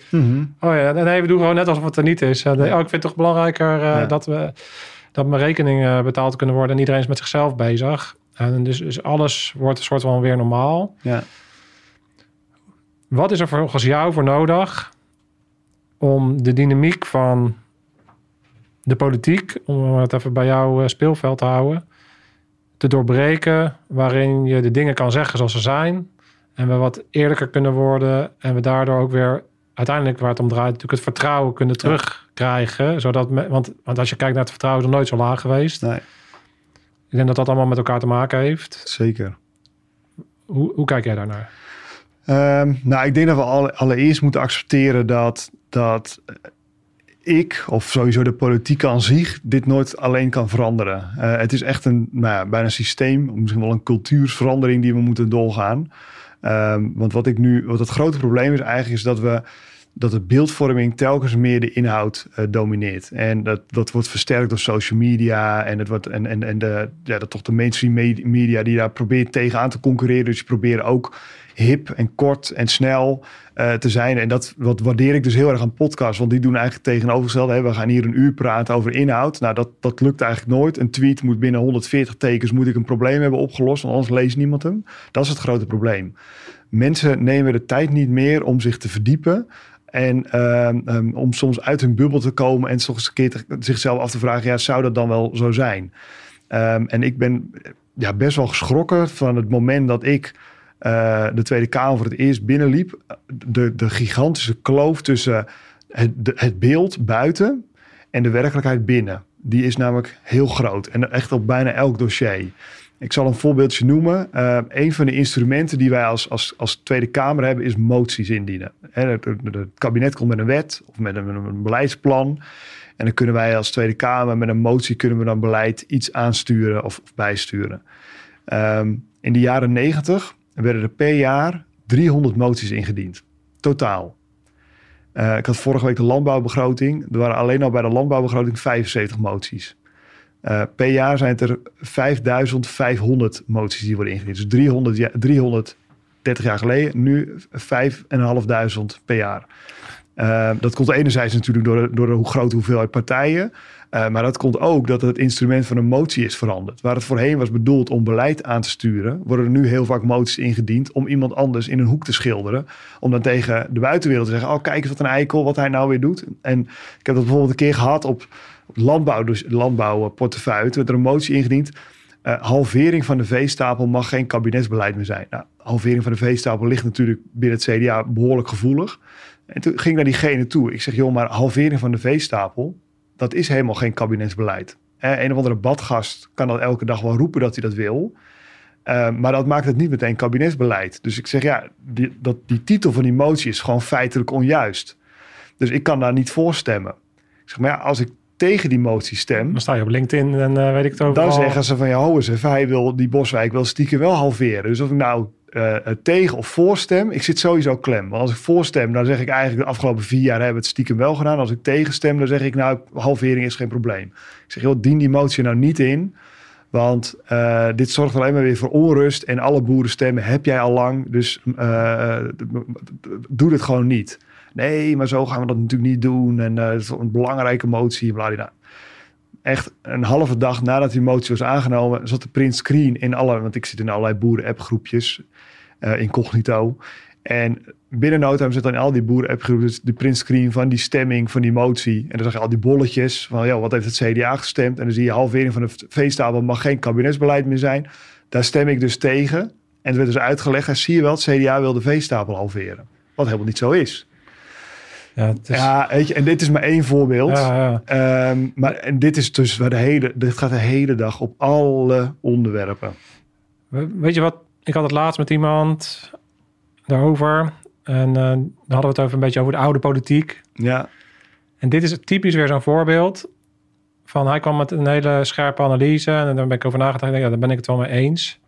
Oh ja, nee, we doen gewoon net alsof het er niet is. Eh, Oh, ik vind het toch belangrijker eh, Ja. dat we dat mijn rekeningen betaald kunnen worden en iedereen is met zichzelf bezig. En dus, dus alles wordt een soort van weer normaal. Ja. Wat is er volgens jou voor nodig om de dynamiek van de politiek, om het even bij jouw eh, speelveld te houden, te doorbreken, waarin je de dingen kan zeggen zoals ze zijn en we wat eerlijker kunnen worden en we daardoor ook weer uiteindelijk waar het om draait natuurlijk het vertrouwen kunnen terugkrijgen, zodat me- want, want als je kijkt naar het vertrouwen is het nooit zo laag geweest. Nee, Ik denk dat dat allemaal met elkaar te maken heeft. zeker. Hoe, hoe kijk jij daarnaar? Ehm, nou, ik denk dat we alle- allereerst moeten accepteren dat, dat ik, of sowieso de politiek aan zich, dit nooit alleen kan veranderen. Eh, het is echt een nou ja, bijna systeem, misschien wel een cultuursverandering die we moeten doorgaan. Ehm, want wat ik nu, wat het grote probleem is eigenlijk, is dat we dat de beeldvorming telkens meer de inhoud eh, domineert. En dat, dat wordt versterkt door social media en, het wordt, en, en, en de, ja, dat toch de mainstream me- media die daar probeert tegenaan te concurreren. Dus die proberen ook hip en kort en snel eh, te zijn. En dat wat waardeer ik dus heel erg aan podcasts. Want die doen eigenlijk tegenovergestelde. Hè. We gaan hier een uur praten over inhoud. Nou, dat, dat lukt eigenlijk nooit. Een tweet moet binnen 140 tekens moet ik een probleem hebben opgelost. Want anders leest niemand hem. Dat is het grote probleem. Mensen nemen de tijd niet meer om zich te verdiepen. En ehm, ehm, om soms uit hun bubbel te komen en eens een keer zichzelf af te vragen: ja, zou dat dan wel zo zijn? Ehm, en ik ben ja, best wel geschrokken van het moment dat ik eh, de Tweede Kamer voor het eerst binnenliep. De, de gigantische kloof tussen het, het beeld buiten en de werkelijkheid binnen. Die is namelijk heel groot en echt op bijna elk dossier. Ik zal een voorbeeldje noemen. Eh, een van de instrumenten die wij als, als, als Tweede Kamer hebben is moties indienen. Het, het- kabinet komt met een wet of met een, beleidsplan. En dan kunnen wij als Tweede Kamer met een motie kunnen we dan beleid iets aansturen of, bijsturen. Ehm, in de jaren 90 werden er per jaar 300 moties ingediend. Totaal. Eh, ik had vorige week de landbouwbegroting. Er waren alleen al bij de landbouwbegroting 75 moties. Eh, per jaar zijn het er 5500 moties die worden ingediend. Dus 300, ja, 330 jaar geleden, nu 5500 per jaar. Eh, dat komt enerzijds natuurlijk door, door de hoe grote hoeveelheid partijen. Eh, maar dat komt ook dat het instrument van een motie is veranderd. Waar het voorheen was bedoeld om beleid aan te sturen, worden er nu heel vaak moties ingediend om iemand anders in een hoek te schilderen. Om dan tegen de buitenwereld te zeggen: Oh, kijk eens wat een eikel, wat hij nou weer doet. En ik heb dat bijvoorbeeld een keer gehad op, landbouw, dus landbouwportefeuille. Werd er een motie ingediend. eh, halvering van de veestapel mag geen kabinetsbeleid meer zijn. Nou, halvering van de veestapel ligt natuurlijk binnen het CDA behoorlijk gevoelig. En toen ging ik naar diegene toe. Ik zeg, joh, maar halvering van de veestapel, dat is helemaal geen kabinetsbeleid. Eh, een of andere badgast kan dat elke dag wel roepen dat hij dat wil. Eh, maar dat maakt het niet meteen kabinetsbeleid. Dus ik zeg, ja, die, dat, die titel van die motie is gewoon feitelijk onjuist. Dus ik kan daar niet voor stemmen. Ik zeg, maar ja, als ik tegen die motie stem, Dan sta je op LinkedIn en eh, weet ik het overal. dan zeggen ze van ja, ho eens even, hij wil die Boswijk wel stiekem wel halveren. Dus of ik nou eh, tegen of voorstem, ik zit sowieso klem. Want als ik voorstem, dan zeg ik eigenlijk de afgelopen vier jaar hebben we het stiekem wel gedaan. Als ik tegenstem, dan zeg ik nou, halvering is geen probleem. Ik zeg, joh, dien die motie nou niet in. Want eh, dit zorgt alleen maar weer voor onrust. En alle boeren stemmen heb jij al lang. Dus doe dit gewoon niet. Nee, maar zo gaan we dat natuurlijk niet doen. En het is een belangrijke motie. Bladina. Echt een halve dag nadat die motie was aangenomen, zat de print screen in alle. Want ik zit in allerlei boeren-appgroepjes. eh incognito. En binnen no zit dan al die boeren-appgroepjes de print screen van die stemming van die motie. En dan zag je al die bolletjes van, ja, wat heeft het CDA gestemd? En dan zie je halvering van de veestapel mag geen kabinetsbeleid meer zijn. Daar stem ik dus tegen. En het werd dus uitgelegd, en zie je wel, het CDA wil de veestapel halveren. Wat helemaal niet zo is. Ja, het is, Ja, weet je, en dit is maar één voorbeeld. ja, ja. Ehm, maar en dit is dus waar de hele, dit gaat de hele dag op alle onderwerpen. We- Weet je wat? Ik had het laatst met iemand daarover. En eh, dan hadden we het over een beetje over de oude politiek. Ja, En dit is typisch weer zo'n voorbeeld. Van hij kwam met een hele scherpe analyse. En daar ben ik over nagedacht. Ik denk, Ja, daar ben ik het wel mee eens.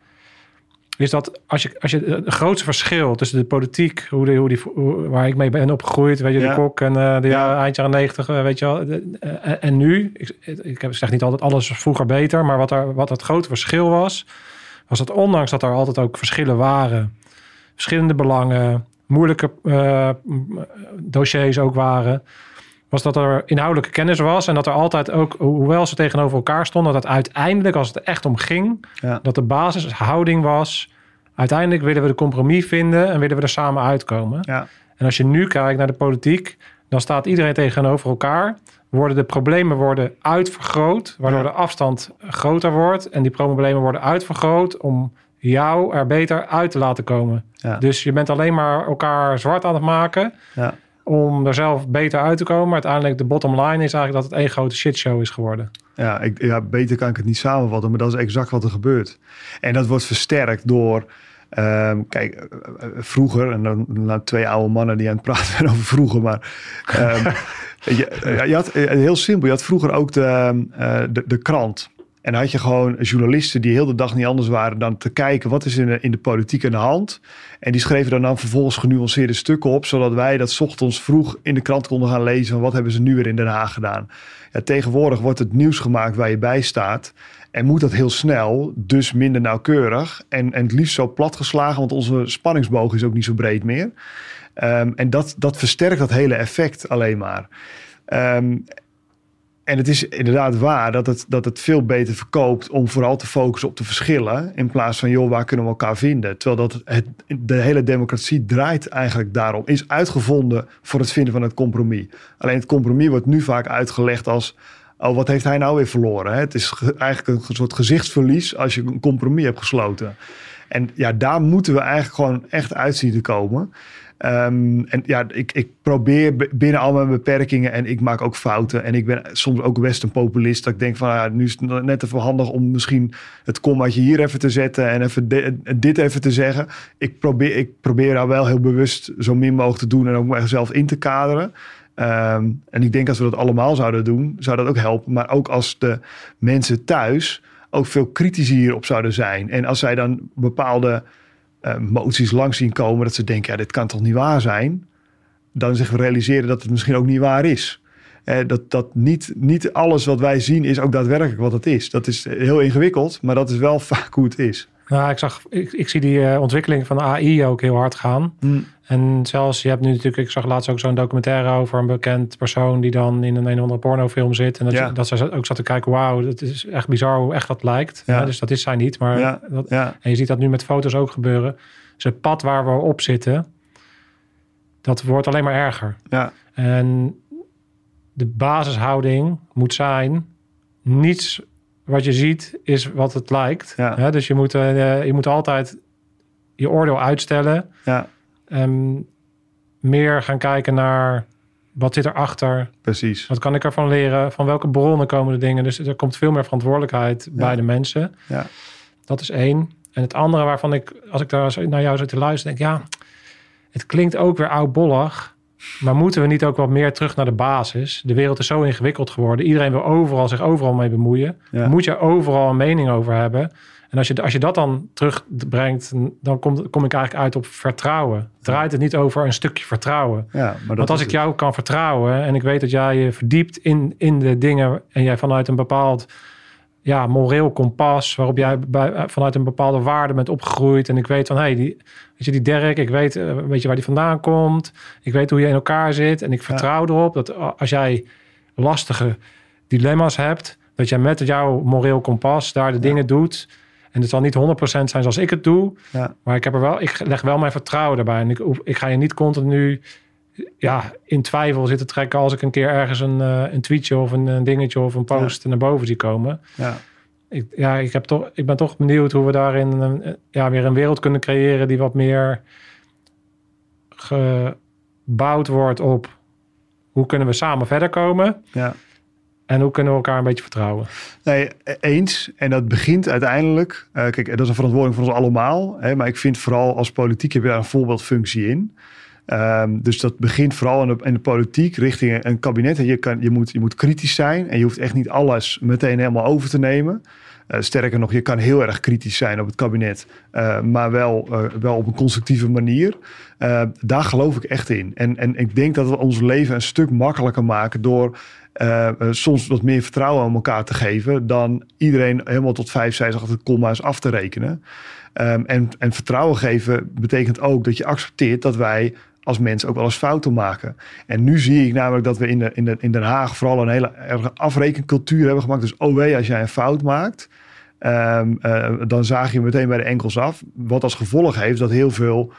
Is dat als je, als je het grootste verschil tussen de politiek, hoe die, hoe die, hoe- waar ik mee ben opgegroeid, weet je, Ja. de kok en eh, de Ja. eind jaren negentig, eh, weet je wel, de- eh, en nu, ik, ik heb- zeg niet altijd alles vroeger beter, maar wat, er, wat het grote verschil was, was dat ondanks dat er altijd ook verschillen waren, verschillende belangen, moeilijke eh, dossiers ook waren, was dat er inhoudelijke kennis was en dat er altijd ook, ho- hoewel ze tegenover elkaar stonden, dat uiteindelijk, als het er echt om ging, Ja. dat de basishouding was, uiteindelijk willen we de compromis vinden en willen we er samen uitkomen. Ja. En als je nu kijkt naar de politiek, dan staat iedereen tegenover elkaar. Worden de problemen worden uitvergroot, waardoor Ja. de afstand groter wordt. En die problemen worden uitvergroot om jou er beter uit te laten komen. Dus je bent alleen maar elkaar zwart aan het maken Ja. Om er zelf beter uit te komen. Maar uiteindelijk de bottom line is eigenlijk dat het één grote shitshow is geworden. Ja, ik, ja, beter kan ik het niet samenvatten, maar dat is exact wat er gebeurt. En dat wordt versterkt door. ehm, kijk, eh, eh, vroeger, en dan twee oude mannen die aan het praten [LAUGHS] zijn over vroeger, maar. ehm, [LAUGHS] je, eh, je had, eh, heel simpel, je had vroeger ook de, eh, de, de krant. En had je gewoon journalisten die heel de dag niet anders waren dan te kijken wat is in de, in de politiek aan de hand. En die schreven dan, dan vervolgens genuanceerde stukken op, zodat wij dat ochtends vroeg in de krant konden gaan lezen. van Wat hebben ze nu weer in Den Haag gedaan? Ja, tegenwoordig wordt het nieuws gemaakt waar je bij staat. En moet dat heel snel, dus minder nauwkeurig. En, en het liefst zo platgeslagen, want onze spanningsboog is ook niet zo breed meer. Ehm, en dat, dat versterkt dat hele effect alleen maar. Ehm, en het is inderdaad waar dat het, dat het veel beter verkoopt om vooral te focussen op de verschillen. In plaats van, joh, waar kunnen we elkaar vinden? Terwijl dat het, de hele democratie draait eigenlijk daarom. Is uitgevonden voor het vinden van het compromis. Alleen het compromis wordt nu vaak uitgelegd als. Oh, wat heeft hij nou weer verloren? Het is ge- eigenlijk een soort gezichtsverlies als je een compromis hebt gesloten. En ja, daar moeten we eigenlijk gewoon echt uit zien te komen. Ehm, en ja, ik, ik probeer binnen al mijn beperkingen en ik maak ook fouten. En ik ben soms ook best een populist. Dat ik denk van, ja, nu is het net even handig om misschien het kommaatje hier even te zetten en even dit even te zeggen. Ik probeer, ik probeer daar wel heel bewust zo min mogelijk te doen en ook mezelf in te kaderen. Ehm, en ik denk als we dat allemaal zouden doen, zou dat ook helpen. Maar ook als de mensen thuis ook veel kritischer hierop zouden zijn. En als zij dan bepaalde eh, moties langs zien komen, dat ze denken, ja, dit kan toch niet waar zijn? Dan zich realiseren dat het misschien ook niet waar is. Eh, dat dat niet, niet alles wat wij zien is ook daadwerkelijk wat het is. Dat is heel ingewikkeld, maar dat is wel [LAUGHS] vaak hoe het is. Nou, ik, zag, ik, ik zie die eh, ontwikkeling van de AI ook heel hard gaan. En zelfs, je hebt nu natuurlijk, ik zag laatst ook zo'n documentaire over een bekend persoon die dan in een een of andere pornofilm zit. En dat, Ja. dat ze ook zat te kijken, wauw, dat is echt bizar hoe echt dat lijkt. Ja. Ja, dus dat is zij niet, maar Ja, dat, ja, en je ziet dat nu met foto's ook gebeuren. Dus het pad waar we op zitten, dat wordt alleen maar erger. ja, En de basishouding moet zijn: niets wat je ziet is wat het lijkt. Ja. Hè, dus je moet, eh, je moet altijd je oordeel uitstellen. ja, En meer gaan kijken naar wat zit erachter. precies. Wat kan ik ervan leren? Van welke bronnen komen de dingen? Dus er komt veel meer verantwoordelijkheid bij de mensen. Ja. Dat is één. En het andere waarvan ik, als ik daar naar jou zit te luisteren, denk ja, het klinkt ook weer oudbollig. Maar moeten we niet ook wat meer terug naar de basis? De wereld is zo ingewikkeld geworden. Iedereen wil overal zich overal mee bemoeien. Ja. Moet je overal een mening over hebben? En als je, als je dat dan terugbrengt, dan komt, kom ik eigenlijk uit op vertrouwen. Draait het niet over een stukje vertrouwen? Ja, maar dat Want als ik het. jou kan vertrouwen en ik weet dat jij je verdiept in, in de dingen en jij vanuit een bepaald ja, moreel kompas, waarop jij bij, eh, vanuit een bepaalde waarde bent opgegroeid en ik weet van, hé, hey, die, weet je, die Dirk, ik weet, eh, weet je waar die vandaan komt, ik weet hoe je in elkaar zit en ik vertrouw erop dat als jij lastige dilemma's hebt, dat jij met jouw moreel kompas daar de dingen doet. En het zal niet 100% zijn zoals ik het doe, Ja. maar ik heb er wel, ik leg wel mijn vertrouwen daarbij. En ik, ik ga je niet continu ja, in twijfel zitten trekken als ik een keer ergens een, eh, een tweetje of een, een dingetje of een post naar boven zie komen. Ja. Ik, ja, ik, heb toch, ik ben toch benieuwd hoe we daarin een, ja, weer een wereld kunnen creëren die wat meer gebouwd wordt op hoe kunnen we samen verder komen ja. en hoe kunnen we elkaar een beetje vertrouwen. Nee, e- eens. En dat begint uiteindelijk. eh, kijk, dat is een verantwoording voor ons allemaal. Hè, maar ik vind vooral als politiek heb je daar een voorbeeldfunctie in. Ehm, dus dat begint vooral in de, de politiek richting een kabinet. En je, kan, je, moet, je moet kritisch zijn. En je hoeft echt niet alles meteen helemaal over te nemen. Uh, sterker nog, je kan heel erg kritisch zijn op het kabinet, uh, maar wel, uh, wel op een constructieve manier. daar geloof ik echt in. En, en ik denk dat we ons leven een stuk makkelijker maken door soms wat meer vertrouwen aan elkaar te geven dan iedereen helemaal tot vijf, zes, acht komma's af te rekenen. Um, en, en vertrouwen geven betekent ook dat je accepteert dat wij als mensen ook wel eens fouten maken. En nu zie ik namelijk dat we in, de, in, de, in Den Haag vooral een hele erge afrekencultuur hebben gemaakt. Dus oh wee, als jij een fout maakt, um, uh, dan zaag je meteen bij de enkels af. Wat als gevolg heeft dat heel veel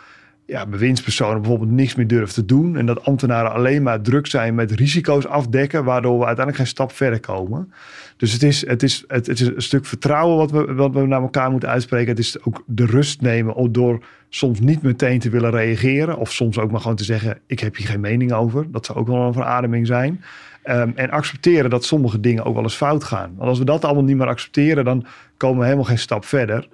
ja, bewindspersonen bijvoorbeeld niks meer durven te doen. En dat ambtenaren alleen maar druk zijn met risico's afdekken, waardoor we uiteindelijk geen stap verder komen. Dus het is, het is, het, is een stuk vertrouwen wat we, wat we naar elkaar moeten uitspreken. Het is ook de rust nemen door soms niet meteen te willen reageren. Of soms ook maar gewoon te zeggen, ik heb hier geen mening over. Dat zou ook wel een verademing zijn. Um, en accepteren dat sommige dingen ook wel eens fout gaan. Want als we dat allemaal niet meer accepteren, dan komen we helemaal geen stap verder.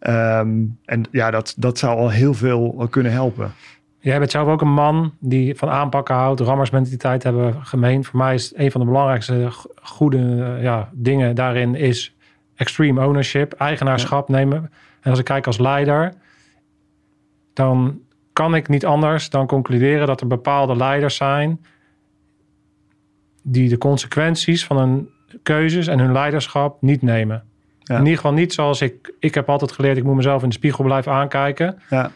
Um, en ja, dat, dat zou al heel veel kunnen helpen. Jij bent zelf ook een man die van aanpakken houdt, rammersmentaliteit hebben gemeen. Voor mij is een van de belangrijkste goede ja, dingen daarin is extreme ownership, eigenaarschap nemen. En als ik kijk als leider, dan kan ik niet anders dan concluderen dat er bepaalde leiders zijn die de consequenties van hun keuzes en hun leiderschap niet nemen. In ieder geval niet zoals ik. Ik heb altijd geleerd, ik moet mezelf in de spiegel blijven aankijken. Ja.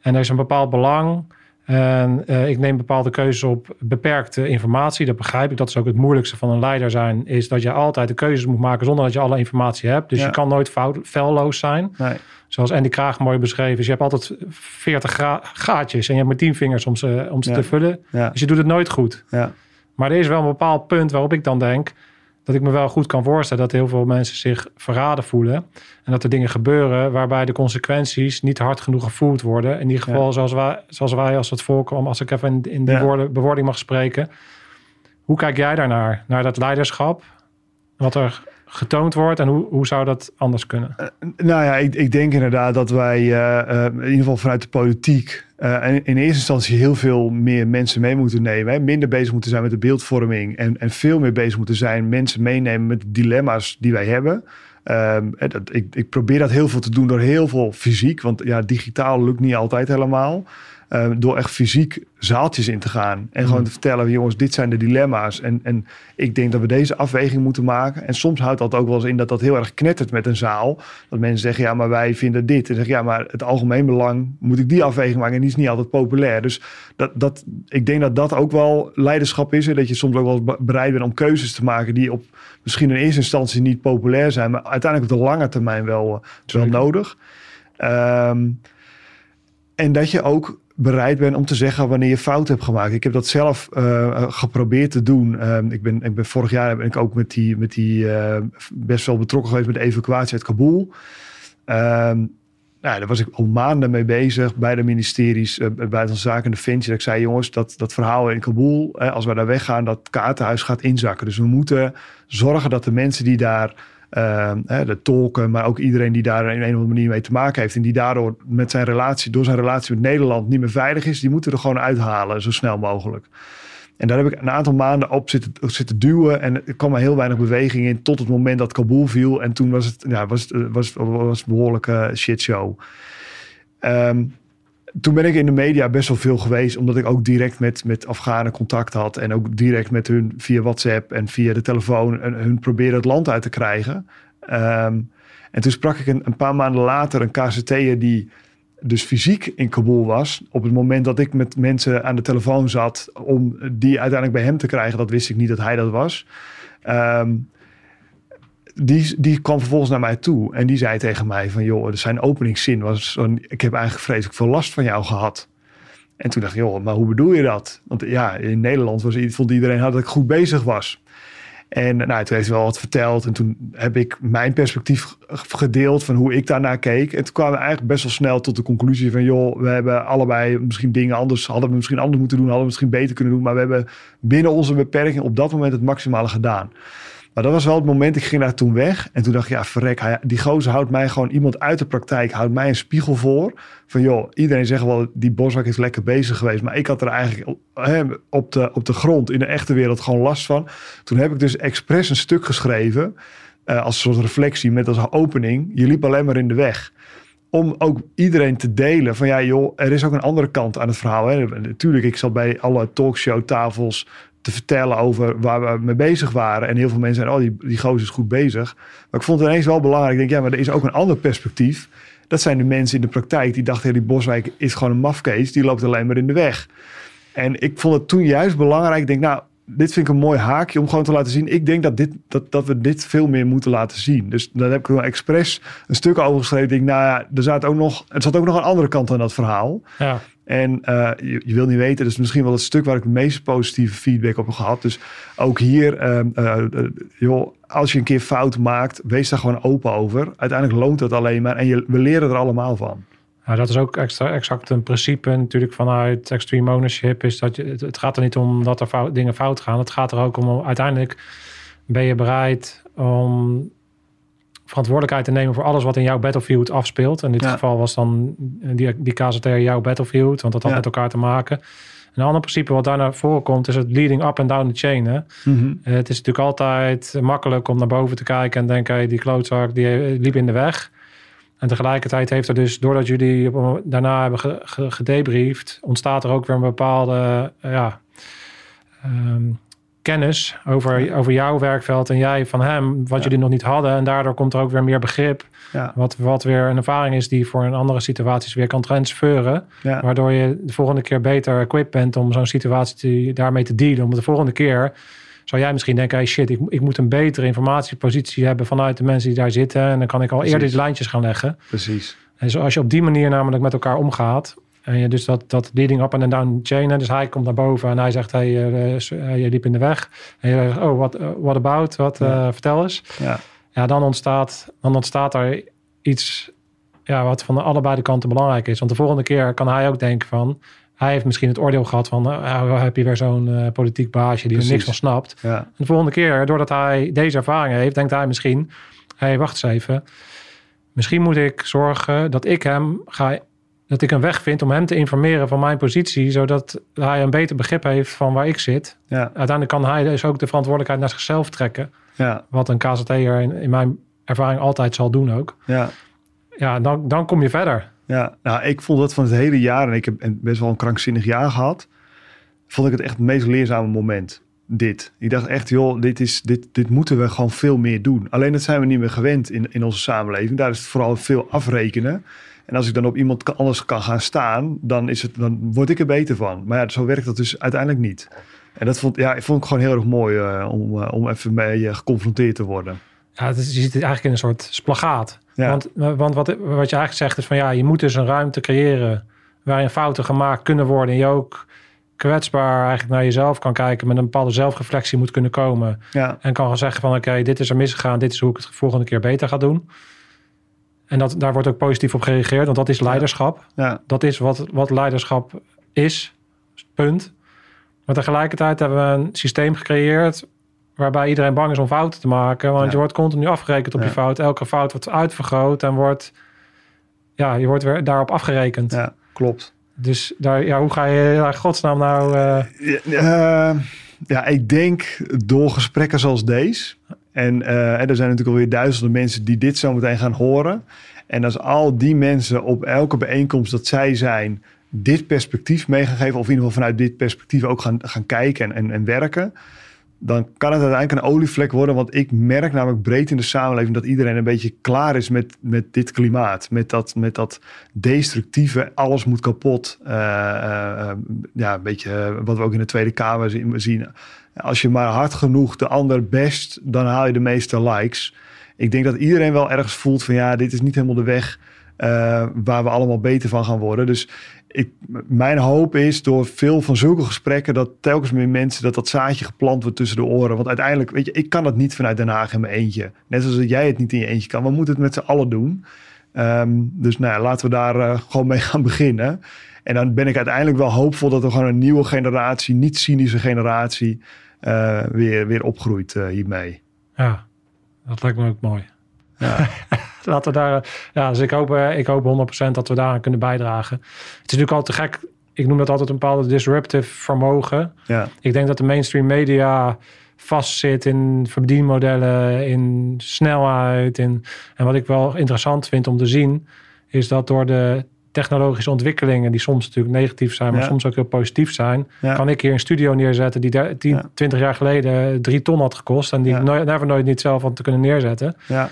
En er is een bepaald belang. En uh, ik neem bepaalde keuzes op beperkte informatie. Dat begrijp ik. Dat is ook het moeilijkste van een leider zijn. Is dat je altijd de keuzes moet maken zonder dat je alle informatie hebt. Dus je kan nooit fout, felloos zijn. Nee. Zoals Andy Kraag mooi beschreven is. Je hebt altijd 40 gaatjes. En je hebt maar 10 vingers om ze, om ze te vullen. Dus je doet het nooit goed. Maar er is wel een bepaald punt waarop ik dan denk dat ik me wel goed kan voorstellen dat heel veel mensen zich verraden voelen. En dat er dingen gebeuren waarbij de consequenties niet hard genoeg gevoeld worden. In ieder geval zoals, wij, zoals wij als het voorkomen, als ik even in, in die woorden, bewoording mag spreken. Hoe kijk jij daarnaar? Naar dat leiderschap? Wat er getoond wordt en hoe, hoe zou dat anders kunnen? Uh, nou ja, ik, ik denk inderdaad dat wij uh, in ieder geval vanuit de politiek uh, in, in, eerste instantie heel veel meer mensen mee moeten nemen. Hè? Minder bezig moeten zijn met de beeldvorming en, en veel meer bezig moeten zijn mensen meenemen met de dilemma's die wij hebben. Um, dat, ik, ik probeer dat heel veel te doen door heel veel fysiek, want ja, digitaal lukt niet altijd helemaal. Uh, door echt fysiek zaaltjes in te gaan. En gewoon mm. te vertellen, jongens, dit zijn de dilemma's. En, en ik denk dat we deze afweging moeten maken. En soms houdt dat ook wel eens in dat dat heel erg knettert met een zaal. Dat mensen zeggen, ja, maar wij vinden dit. En zeggen, ja, maar het algemeen belang moet ik die afweging maken. En die is niet altijd populair. Dus dat, dat, ik denk dat dat ook wel leiderschap is. Hè? Dat je soms ook wel bereid bent om keuzes te maken die op misschien in eerste instantie niet populair zijn. Maar uiteindelijk op de lange termijn wel, wel nodig. Um, en dat je ook bereid ben om te zeggen wanneer je fout hebt gemaakt. Ik heb dat zelf uh, geprobeerd te doen. Uh, ik, ben, ik ben vorig jaar ben ik ook met die, met die uh, best wel betrokken geweest met de evacuatie uit Kabul. Ehm, nou, daar was ik al maanden mee bezig bij de ministeries, uh, Buitenlandse Zaken en Defensie. Dat ik zei, jongens, dat, dat verhaal in Kabul, als we daar weggaan, dat kaartenhuis gaat inzakken. Dus we moeten zorgen dat de mensen die daar uh, de tolken, maar ook iedereen die daar in een of andere manier mee te maken heeft. En die daardoor met zijn relatie, door zijn relatie met Nederland niet meer veilig is. Die moeten er gewoon uithalen, zo snel mogelijk. En daar heb ik een aantal maanden op zitten, zitten duwen. En er kwam maar heel weinig beweging in tot het moment dat Kabul viel. En toen was het, ja, was het, was, was behoorlijke shitshow. Um, toen ben ik in de media best wel veel geweest, omdat ik ook direct met, met Afghanen contact had. En ook direct met hun via WhatsApp en via de telefoon en hun proberen het land uit te krijgen. Um, en toen sprak ik een, een, paar maanden later een KCT'er die dus fysiek in Kabul was. Op het moment dat ik met mensen aan de telefoon zat om die uiteindelijk bij hem te krijgen, dat wist ik niet dat hij dat was. Um, die, die kwam vervolgens naar mij toe en die zei tegen mij van joh, zijn openingszin was zo ik heb eigenlijk vreselijk veel last van jou gehad. En toen dacht ik, joh, maar hoe bedoel je dat? Want ja, in Nederland was, iedereen dat ik goed bezig was. En nou, toen heeft hij wel wat verteld. En toen heb ik mijn perspectief gedeeld van hoe ik daarnaar keek. En toen kwamen we eigenlijk best wel snel tot de conclusie van... joh, we hebben allebei misschien dingen anders... hadden we misschien anders moeten doen, hadden we misschien beter kunnen doen. Maar we hebben binnen onze beperking op dat moment het maximale gedaan. Dat was wel het moment, ik ging daar toen weg. En toen dacht ik, ja, verrek, die gozer houdt mij gewoon iemand uit de praktijk, houdt mij een spiegel voor. Van joh, iedereen zegt wel, die Boswak is lekker bezig geweest. Maar ik had er eigenlijk op de, op de grond in de echte wereld gewoon last van. Toen heb ik dus expres een stuk geschreven eh, als soort reflectie met als opening, je liep alleen maar in de weg. Om ook iedereen te delen van ja joh, er is ook een andere kant aan het verhaal. Hè. Natuurlijk, ik zat bij alle talkshowtafels te vertellen over waar we mee bezig waren. En heel veel mensen zeiden, oh die, die gozer is goed bezig. Maar ik vond het ineens wel belangrijk. Ik denk, ja, maar er is ook een ander perspectief. Dat zijn de mensen in de praktijk die dachten, die Boswijk is gewoon een mafkees. Die loopt alleen maar in de weg. En ik vond het toen juist belangrijk. Ik denk, nou, dit vind ik een mooi haakje om gewoon te laten zien. Ik denk dat, dit, dat, dat we dit veel meer moeten laten zien. Dus daar heb ik wel expres een stuk over geschreven. Ik denk, nou ja, er zat ook nog, er zat ook nog een andere kant aan dat verhaal. Ja. En uh, je, wil niet weten, dat is misschien wel het stuk waar ik het meest positieve feedback op heb gehad. Dus ook hier, uh, uh, joh, als je een keer fout maakt, wees daar gewoon open over. Uiteindelijk loont het alleen maar en je, we leren er allemaal van. Ja, dat is ook extra, exact een principe natuurlijk vanuit extreme ownership. Is dat je, het gaat er niet om dat er fout, dingen fout gaan. Het gaat er ook om uiteindelijk ben je bereid om verantwoordelijkheid te nemen voor alles wat in jouw battlefield afspeelt. In dit ja. geval was dan die, die KZR jouw battlefield, want dat had ja. met elkaar te maken. Een ander principe wat daarna voorkomt is het leading up and down the chain. Hè? Mm -hmm. Het is natuurlijk altijd makkelijk om naar boven te kijken en denken, hey, die klootzak die liep in de weg. En tegelijkertijd heeft er dus, doordat jullie daarna hebben ge, ge, gedebriefd, ontstaat er ook weer een bepaalde ja, um, kennis over, over jouw werkveld en jij van hem, wat ja. jullie nog niet hadden. En daardoor komt er ook weer meer begrip. Ja. Wat, wat weer een ervaring is die voor een andere situaties weer kan transferen. Ja. Waardoor je de volgende keer beter equipped bent om zo'n situatie te, daarmee te dealen. Om de volgende keer zou jij misschien denken, hey shit, ik, ik moet een betere informatiepositie hebben vanuit de mensen die daar zitten. En dan kan ik al Precies. eerder die lijntjes gaan leggen. Precies. En zoals je op die manier namelijk met elkaar omgaat, en je dus dat, dat leading up en down chain. Dus hij komt naar boven en hij zegt, hey, uh, je liep in de weg. En je zegt, oh, what, what about? Wat, ja. uh, vertel eens. Ja. ja, dan, ontstaat, dan ontstaat er iets ja, wat van de allebei de kanten belangrijk is. Want de volgende keer kan hij ook denken van... Hij heeft misschien het oordeel gehad van... Heb je weer zo'n politiek baasje die Precies. er niks van snapt. Ja. En de volgende keer, doordat hij deze ervaring heeft... denkt hij misschien... Hé, hey, wacht eens even. Misschien moet ik zorgen dat ik hem ga dat ik een weg vind om hem te informeren van mijn positie, zodat hij een beter begrip heeft van waar ik zit. Ja. Uiteindelijk kan hij dus ook de verantwoordelijkheid naar zichzelf trekken. Ja. Wat een KZT'er in, in mijn ervaring altijd zal doen ook. Ja, ja dan, dan kom je verder. Ja, nou, ik vond dat van het hele jaar, en ik heb best wel een krankzinnig jaar gehad, vond ik het echt het meest leerzame moment. Dit. Ik dacht echt, joh, dit, is, dit, dit moeten we gewoon veel meer doen. Alleen dat zijn we niet meer gewend in, in onze samenleving. Daar is het vooral veel afrekenen. En als ik dan op iemand anders kan gaan staan, dan, is het, dan word ik er beter van. Maar ja, zo werkt dat dus uiteindelijk niet. En dat vond, ja, ik vond ik gewoon heel erg mooi uh, om, uh, om even mee uh, geconfronteerd te worden. Ja, het is, je zit eigenlijk in een soort splagaat. Ja. Want, want wat, wat je eigenlijk zegt is van ja, je moet dus een ruimte creëren waarin fouten gemaakt kunnen worden. En je ook kwetsbaar eigenlijk naar jezelf kan kijken, met een bepaalde zelfreflectie moet kunnen komen. Ja. En kan gaan zeggen van oké, okay, dit is er misgegaan, dit is hoe ik het de volgende keer beter ga doen. En dat, daar wordt ook positief op gereageerd, want dat is leiderschap. Ja. Dat is wat, wat leiderschap is, punt. Maar tegelijkertijd hebben we een systeem gecreëerd waarbij iedereen bang is om fouten te maken. Want ja. je wordt continu afgerekend op ja. je fout. Elke fout wordt uitvergroot en wordt, ja, je wordt weer daarop afgerekend. Ja, klopt. Dus daar, ja, hoe ga je daar godsnaam nou... Uh... Ja, uh, ja, ik denk door gesprekken zoals deze... En uh, er zijn natuurlijk alweer duizenden mensen die dit zo meteen gaan horen. En als al die mensen op elke bijeenkomst dat zij zijn, dit perspectief mee gaan geven, of in ieder geval vanuit dit perspectief ook gaan, gaan kijken en, en, en werken, dan kan het uiteindelijk een olievlek worden. Want ik merk namelijk breed in de samenleving dat iedereen een beetje klaar is met, met dit klimaat. Met dat, met dat destructieve, alles moet kapot. Uh, uh, ja, een beetje wat we ook in de Tweede Kamer zien. Als je maar hard genoeg de ander best, dan haal je de meeste likes. Ik denk dat iedereen wel ergens voelt van ja, dit is niet helemaal de weg waar we allemaal beter van gaan worden. Dus ik, mijn hoop is door veel van zulke gesprekken dat telkens meer mensen dat dat zaadje geplant wordt tussen de oren. Want uiteindelijk, weet je, ik kan het niet vanuit Den Haag in mijn eentje. Net zoals jij het niet in je eentje kan. We moeten het met z'n allen doen. Um, dus nou ja, laten we daar uh, gewoon mee gaan beginnen. En dan ben ik uiteindelijk wel hoopvol dat er gewoon een nieuwe generatie, niet cynische generatie, uh, weer, weer opgroeit uh, hiermee. Ja, dat lijkt me ook mooi. Ja. [LAUGHS] Laten we daar, ja, dus ik hoop, ik hoop 100% dat we daaraan kunnen bijdragen. Het is natuurlijk altijd te gek. Ik noem dat altijd een bepaalde disruptive vermogen. Ja. Ik denk dat de mainstream media vastzit in verdienmodellen, in snelheid. In, en wat ik wel interessant vind om te zien, is dat door de technologische ontwikkelingen, die soms natuurlijk negatief zijn, maar Ja. soms ook heel positief zijn, Ja. kan ik hier een studio neerzetten die daar 10, Ja. 20 jaar geleden drie ton had gekost en die ik never nooit niet zelf had te kunnen neerzetten. Ja,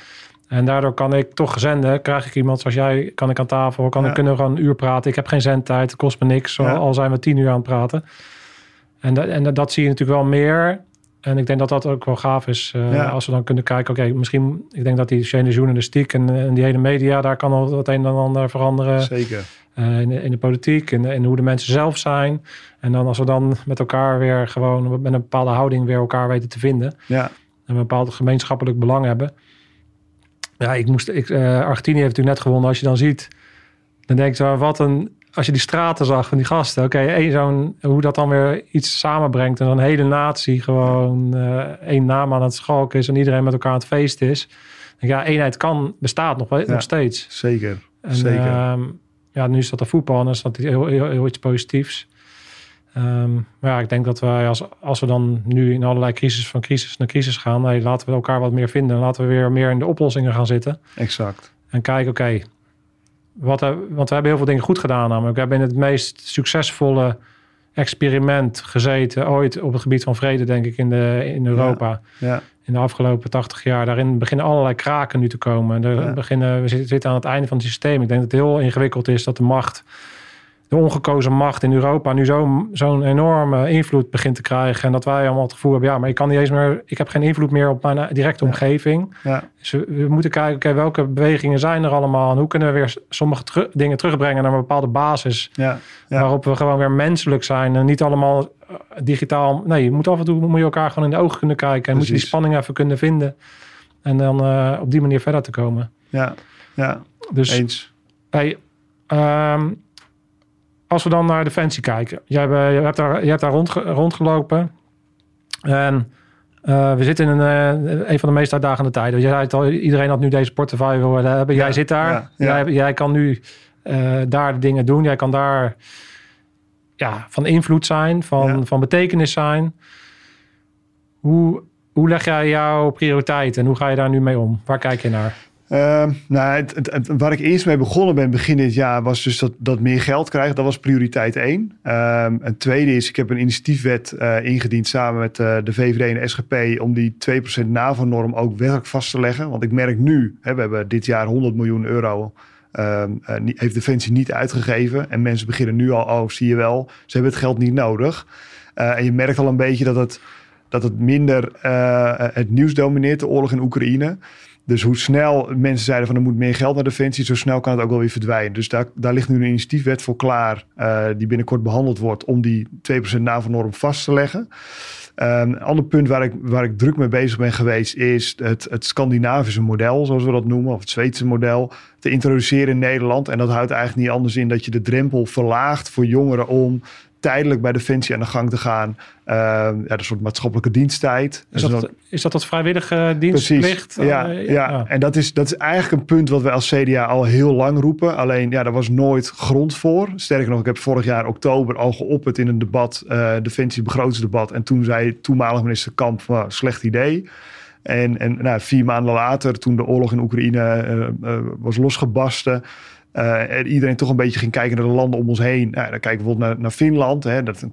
En daardoor kan ik toch zenden. Krijg ik iemand zoals jij, kan ik aan tafel, kan Ja. ik kunnen we gewoon een uur praten. Ik heb geen zendtijd, het kost me niks, al- Ja. al zijn we tien uur aan het praten. En, dat, en dat- zie je natuurlijk wel meer. En ik denk dat dat ook wel gaaf is. eh, Ja. Als we dan kunnen kijken, oké, misschien... Ik denk dat die chaîne journalistiek en, en die hele media... daar kan al het een en ander veranderen. zeker. Eh, in, de, in de politiek, in, de- in hoe de mensen zelf zijn. En dan als we dan met elkaar weer gewoon... met een bepaalde houding weer elkaar weten te vinden Ja, en een bepaald gemeenschappelijk belang hebben. Ja, ik moest. Ik, eh, Argentinië heeft natuurlijk net gewonnen. Als je dan ziet, dan denk je, wat een. Als je die straten zag van die gasten, oké, één zo'n hoe dat dan weer iets samenbrengt en dan een hele natie gewoon eh, één naam aan het schalken is en iedereen met elkaar aan het feest is. Ja, eenheid kan bestaat nog, wel- Ja. nog steeds. zeker. En, zeker. ehm, ja, nu is dat de voetbal en dan is dat heel, heel, heel iets positiefs. Ehm, maar ja, ik denk dat wij als, als we dan nu in allerlei crisis van crisis naar crisis gaan, laten we elkaar wat meer vinden. Laten we weer meer in de oplossingen gaan zitten. exact. En kijken, oké, wat we- want we hebben heel veel dingen goed gedaan namelijk. We hebben in het meest succesvolle experiment gezeten ooit op het gebied van vrede, denk ik, in, de, in Europa Ja, in de afgelopen 80 jaar. Daarin beginnen allerlei kraken nu te komen. Er Ja. beginnen, we zitten aan het einde van het systeem. Ik denk dat het heel ingewikkeld is dat de macht, de ongekozen macht in Europa, nu zo'n zo'n enorme invloed begint te krijgen. En dat wij allemaal het gevoel hebben, ja, maar ik kan niet eens meer, ik heb geen invloed meer op mijn directe Ja. omgeving. ja, Dus we, we moeten kijken, oké, welke bewegingen zijn er allemaal? En hoe kunnen we weer sommige teru- dingen terugbrengen naar een bepaalde basis? ja. Waarop we gewoon weer menselijk zijn en niet allemaal eh, digitaal. Nee, je moet af en toe moet je elkaar gewoon in de ogen kunnen kijken. En moet je die spanning even kunnen vinden. En dan eh, op die manier verder te komen. ja, ja. Dus Eens. hey, ehm, als we dan naar Defensie kijken. Jij hebt, je hebt daar, je hebt daar rondge- rondgelopen. En eh, we zitten in een, eh, een van de meest uitdagende tijden. Jij zei het al, iedereen had nu deze portefeuille willen hebben. Jij Ja, zit daar. ja, ja. Jij, jij kan nu eh, daar de dingen doen. Jij kan daar ja, van invloed zijn, van, van betekenis zijn. Hoe, hoe leg jij jouw prioriteiten en hoe ga je daar nu mee om? Waar kijk je naar? Ehm, nou, waar ik eerst mee begonnen ben begin dit jaar was dus dat, dat meer geld krijgen. Dat was prioriteit één. Ehm een tweede is, ik heb een initiatiefwet eh, ingediend samen met eh, de VVD en de SGP om die 2% NAVO-norm ook wettelijk vast te leggen. Want ik merk nu, hè, we hebben dit jaar 100 miljoen euro, ehm, eh, heeft Defensie niet uitgegeven. En mensen beginnen nu al, oh zie je wel, ze hebben het geld niet nodig. En je merkt al een beetje dat het, dat het minder het nieuws domineert, de oorlog in Oekraïne. Dus hoe snel mensen zeiden van er moet meer geld naar Defensie, zo snel kan het ook wel weer verdwijnen. Dus daar, daar ligt nu een initiatiefwet voor klaar, eh, die binnenkort behandeld wordt om die 2% NAVO-norm vast te leggen. Ehm, een ander punt waar ik, waar ik druk mee bezig ben geweest is het, het Scandinavische model, zoals we dat noemen, of het Zweedse model, te introduceren in Nederland. En dat houdt eigenlijk niet anders in dat je de drempel verlaagt voor jongeren om tijdelijk bij Defensie aan de gang te gaan. Ehm, ja, een soort maatschappelijke diensttijd. Is dat, is dat dat vrijwillige dienstplicht? Precies. Ja, Eh, ja. en dat is, dat is eigenlijk een punt wat we als CDA al heel lang roepen. Alleen, ja, daar was nooit grond voor. Sterker nog, ik heb vorig jaar oktober al geopperd in een debat, eh Defensie begrotingsdebat. En toen zei toenmalig minister Kamp, van, slecht idee. En, en nou, vier maanden later, toen de oorlog in Oekraïne eh, eh, was losgebarsten... eh, en iedereen toch een beetje ging kijken naar de landen om ons heen. Nou, dan kijken we bijvoorbeeld naar, Finland. Hè, dat een,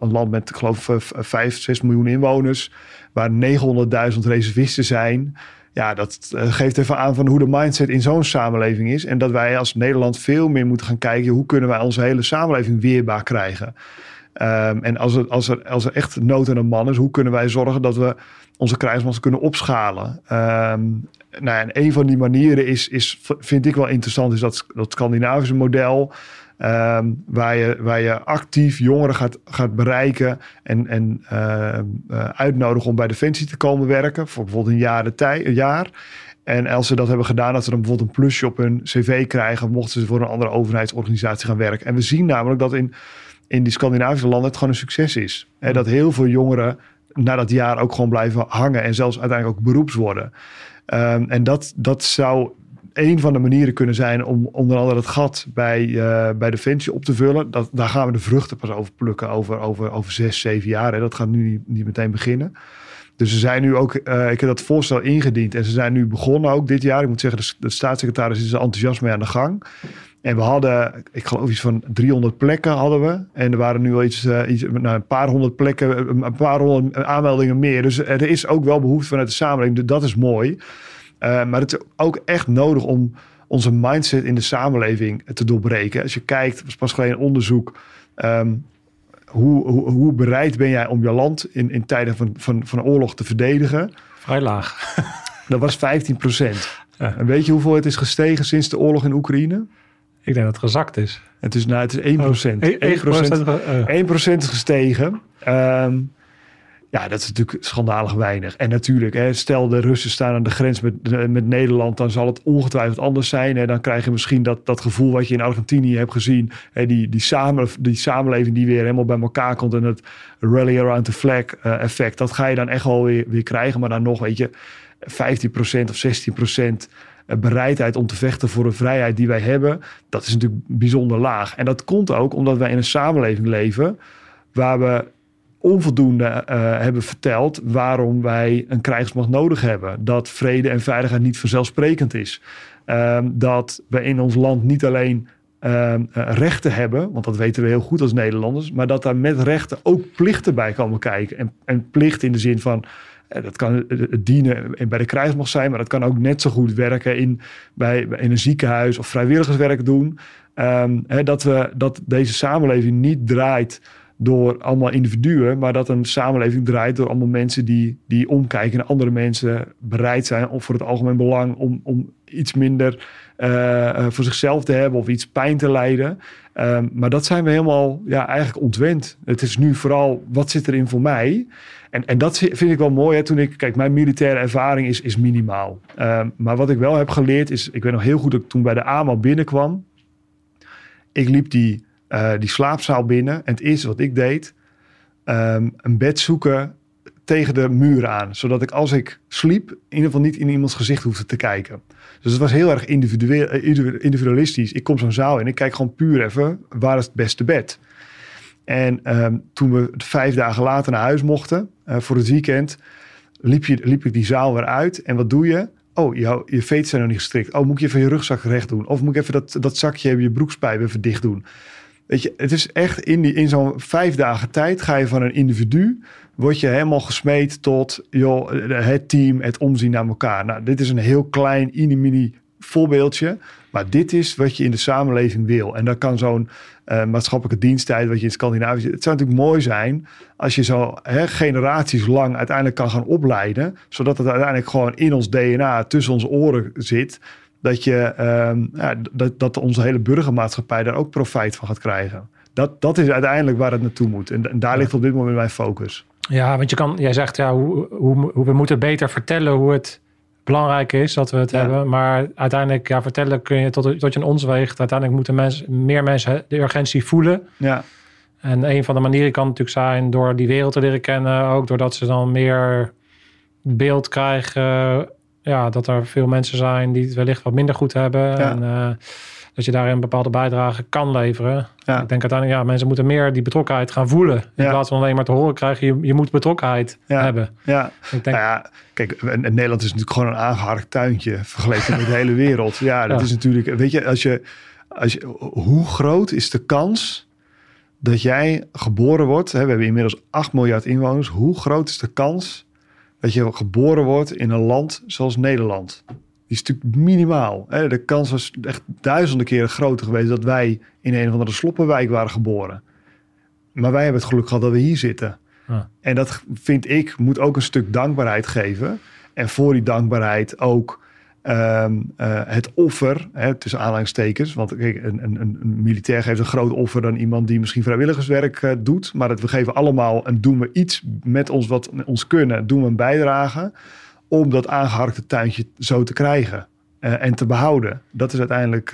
een land met, ik geloof, eh, vijf, zes miljoen inwoners. Waar 900.000 reservisten zijn. Ja, dat eh, geeft even aan van hoe de mindset in zo'n samenleving is. En dat wij als Nederland veel meer moeten gaan kijken... hoe kunnen wij onze hele samenleving weerbaar krijgen. Ehm, en als er, als, er, als er echt nood aan een man is... hoe kunnen wij zorgen dat we onze krijgsmacht kunnen opschalen? Ehm, nou, en een van die manieren is, is, vind ik wel interessant... is dat, dat Scandinavische model... ehm, waar, je, waar je actief jongeren gaat, gaat bereiken... en, en ehm, eh, uitnodigen om bij Defensie te komen werken... voor bijvoorbeeld een jaar. De tij, een jaar. En als ze dat hebben gedaan, dat ze dan bijvoorbeeld een plusje op hun cv krijgen... mochten ze voor een andere overheidsorganisatie gaan werken. En we zien namelijk dat in, in die Scandinavische landen het gewoon een succes is. Hè, dat heel veel jongeren na dat jaar ook gewoon blijven hangen... en zelfs uiteindelijk ook beroeps worden. Ehm, en dat, dat zou een van de manieren kunnen zijn om onder andere het gat bij, eh, bij Defensie op te vullen. Dat, daar gaan we de vruchten pas over plukken over, over, over zes, zeven jaar. Hè. Dat gaat nu niet, niet meteen beginnen. Dus ze zijn nu ook, eh, ik heb dat voorstel ingediend en ze zijn nu begonnen ook dit jaar. Ik moet zeggen, de, de staatssecretaris is er enthousiast mee aan de gang. En we hadden, ik geloof iets van 300 plekken hadden we. En er waren nu al iets, uh, iets nou, een paar honderd plekken, een paar honderd aanmeldingen meer. Dus er is ook wel behoefte vanuit de samenleving. Dat is mooi. Uh, maar het is ook echt nodig om onze mindset in de samenleving te doorbreken. Als je kijkt, was pas geleden een onderzoek. Um, hoe, hoe, hoe, bereid ben jij om je land in, in tijden van, van, van oorlog te verdedigen? Vrij laag. [LAUGHS] Dat was 15 procent. Ja. En weet je hoeveel het is gestegen sinds de oorlog in Oekraïne? Ik denk dat het gezakt is. Het is, nou, het is 1 procent. Oh, 1 procent, 1 procent is gestegen. Um, ja, dat is natuurlijk schandalig weinig. En natuurlijk, hè, stel de Russen staan aan de grens met, met Nederland, dan zal het ongetwijfeld anders zijn. Hè. Dan krijg je misschien dat, dat gevoel wat je in Argentinië hebt gezien. Hè, die, die, samen, die samenleving die weer helemaal bij elkaar komt. En het rally around the flag uh, effect, dat ga je dan echt wel weer, weer krijgen. Maar dan nog, weet je, 15% of 16% bereidheid om te vechten voor een vrijheid die wij hebben, dat is natuurlijk bijzonder laag. En dat komt ook omdat wij in een samenleving leven waar we onvoldoende uh, hebben verteld waarom wij een krijgsmacht nodig hebben. Dat vrede en veiligheid niet vanzelfsprekend is. Uh, dat we in ons land niet alleen uh, rechten hebben, want dat weten we heel goed als Nederlanders, maar dat daar met rechten ook plichten bij komen kijken. En, en plicht in de zin van eh, dat kan het dienen bij de krijgsmacht zijn, maar dat kan ook net zo goed werken in, bij, in een ziekenhuis of vrijwilligerswerk doen. Um, dat, we, dat deze samenleving niet draait door allemaal individuen, maar dat een samenleving draait door allemaal mensen die, die omkijken naar andere mensen, bereid zijn of voor het algemeen belang om, om iets minder uh, voor zichzelf te hebben of iets pijn te lijden. Um, maar dat zijn we helemaal ja, eigenlijk ontwend. Het is nu vooral wat zit erin voor mij. En, en dat vind ik wel mooi. Hè, toen ik, kijk, mijn militaire ervaring is, is minimaal. Um, maar wat ik wel heb geleerd is, ik weet nog heel goed dat ik toen bij de AMAL binnenkwam. Ik liep die uh, die slaapzaal binnen. En het eerste wat ik deed, um, een bed zoeken tegen de muur aan. Zodat ik als ik sliep, in ieder geval niet in iemands gezicht hoefde te kijken. Dus het was heel erg individueel, eh, individualistisch. Ik kom zo'n zaal in, ik kijk gewoon puur even, waar is het beste bed? En um, toen we vijf dagen later naar huis mochten, uh, voor het weekend, liep, je, liep ik die zaal weer uit. En wat doe je? Oh, jou, je veet zijn nog niet gestrikt. Oh, moet je even je rugzak recht doen? Of moet ik even dat, dat zakje, je broekspijp even dicht doen? Weet je, het is echt in, in zo'n vijf dagen tijd ga je van een individu, word je helemaal gesmeed tot joh, het team, het omzien naar elkaar. Nou, dit is een heel klein, mini voorbeeldje. Maar dit is wat je in de samenleving wil. En dat kan zo'n uh, maatschappelijke diensttijd, wat je in Scandinavië. Het zou natuurlijk mooi zijn als je zo hè, generaties lang uiteindelijk kan gaan opleiden. Zodat het uiteindelijk gewoon in ons DNA tussen onze oren zit dat, je, uh, ja, dat, dat onze hele burgermaatschappij daar ook profijt van gaat krijgen. Dat, dat is uiteindelijk waar het naartoe moet. En, en daar ligt op dit moment mijn focus. Ja, want je kan, jij zegt ja, hoe, hoe, hoe we moeten beter vertellen hoe het belangrijk is dat we het hebben. Maar uiteindelijk, ja, vertellen kun je tot, tot je een ons weegt. Uiteindelijk moeten mensen, meer mensen de urgentie voelen. Ja. En een van de manieren kan natuurlijk zijn door die wereld te leren kennen. Ook doordat ze dan meer beeld krijgen ja, dat er veel mensen zijn die het wellicht wat minder goed hebben. En uh, dat je daar een bepaalde bijdrage kan leveren. Ja. Ik denk uiteindelijk, ja, mensen moeten meer die betrokkenheid gaan voelen. In plaats van alleen maar te horen krijgen, je, je moet betrokkenheid hebben. Ja, ik denk... Nou ja, kijk, Nederland is natuurlijk gewoon een aangeharkt tuintje vergeleken met de hele wereld. Ja, dat is natuurlijk, weet je, als je, als je, hoe groot is de kans dat jij geboren wordt? Hè, we hebben inmiddels 8 miljard inwoners. Hoe groot is de kans dat je geboren wordt in een land zoals Nederland. Die is natuurlijk minimaal. Hè? De kans was echt duizenden keren groter geweest dat wij in een of andere sloppenwijk waren geboren. Maar wij hebben het geluk gehad dat we hier zitten. En dat vind ik moet ook een stuk dankbaarheid geven. En voor die dankbaarheid ook Um, uh, het offer, hè, tussen aanhalingstekens, want kijk, een, een, een, militair geeft een groot offer dan iemand die misschien vrijwilligerswerk uh, doet, maar dat we geven allemaal en doen we iets met ons wat met ons kunnen, doen we een bijdrage om dat aangeharkte tuintje zo te krijgen uh, en te behouden. Dat is uiteindelijk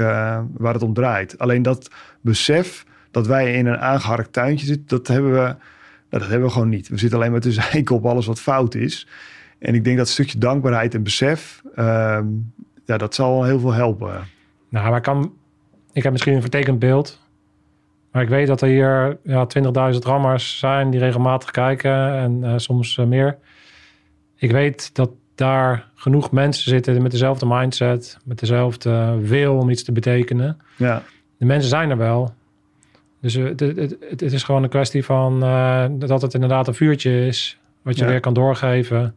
waar het om draait. Alleen dat besef dat wij in een aangeharkt tuintje zitten, dat hebben we, nou, dat hebben we gewoon niet. We zitten alleen maar te [LAUGHS] zeiken op alles wat fout is. En ik denk dat stukje dankbaarheid en besef, uh, ja, dat zal heel veel helpen. Nou, maar kan, ik heb misschien een vertekend beeld. Maar ik weet dat er hier ja, 20.000 rammers zijn die regelmatig kijken en uh, soms meer. ik weet dat daar genoeg mensen zitten met dezelfde mindset, met dezelfde wil om iets te betekenen. Ja, De mensen zijn er wel. Dus het, het, het, het is gewoon een kwestie van eh, dat het inderdaad een vuurtje is, wat je Ja. weer kan doorgeven.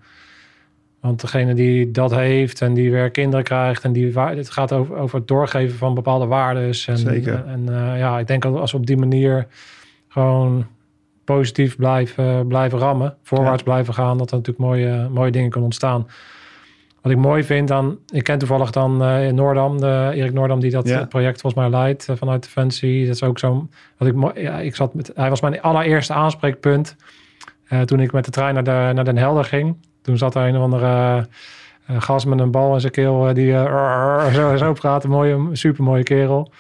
Want degene die dat heeft en die weer kinderen krijgt en die het gaat over, over het doorgeven van bepaalde waarden. En, Zeker. En eh, ja, ik denk dat als we op die manier gewoon positief blijven, blijven rammen, voorwaarts blijven gaan, dat er natuurlijk mooie, mooie dingen kunnen ontstaan. Wat ik mooi vind dan, ik ken toevallig dan eh Noordam, de, Erik Noordam, die dat Ja. eh, project volgens mij leidt eh, vanuit Defensie. Dat is ook zo'n, wat ik, mooi- ja, ik zat met, hij was mijn allereerste aanspreekpunt toen ik met de trein naar, de, naar Den Helder ging. Toen zat er een of andere gast met een bal in zijn keel die zo, zo praat. Een mooie, super mooie kerel.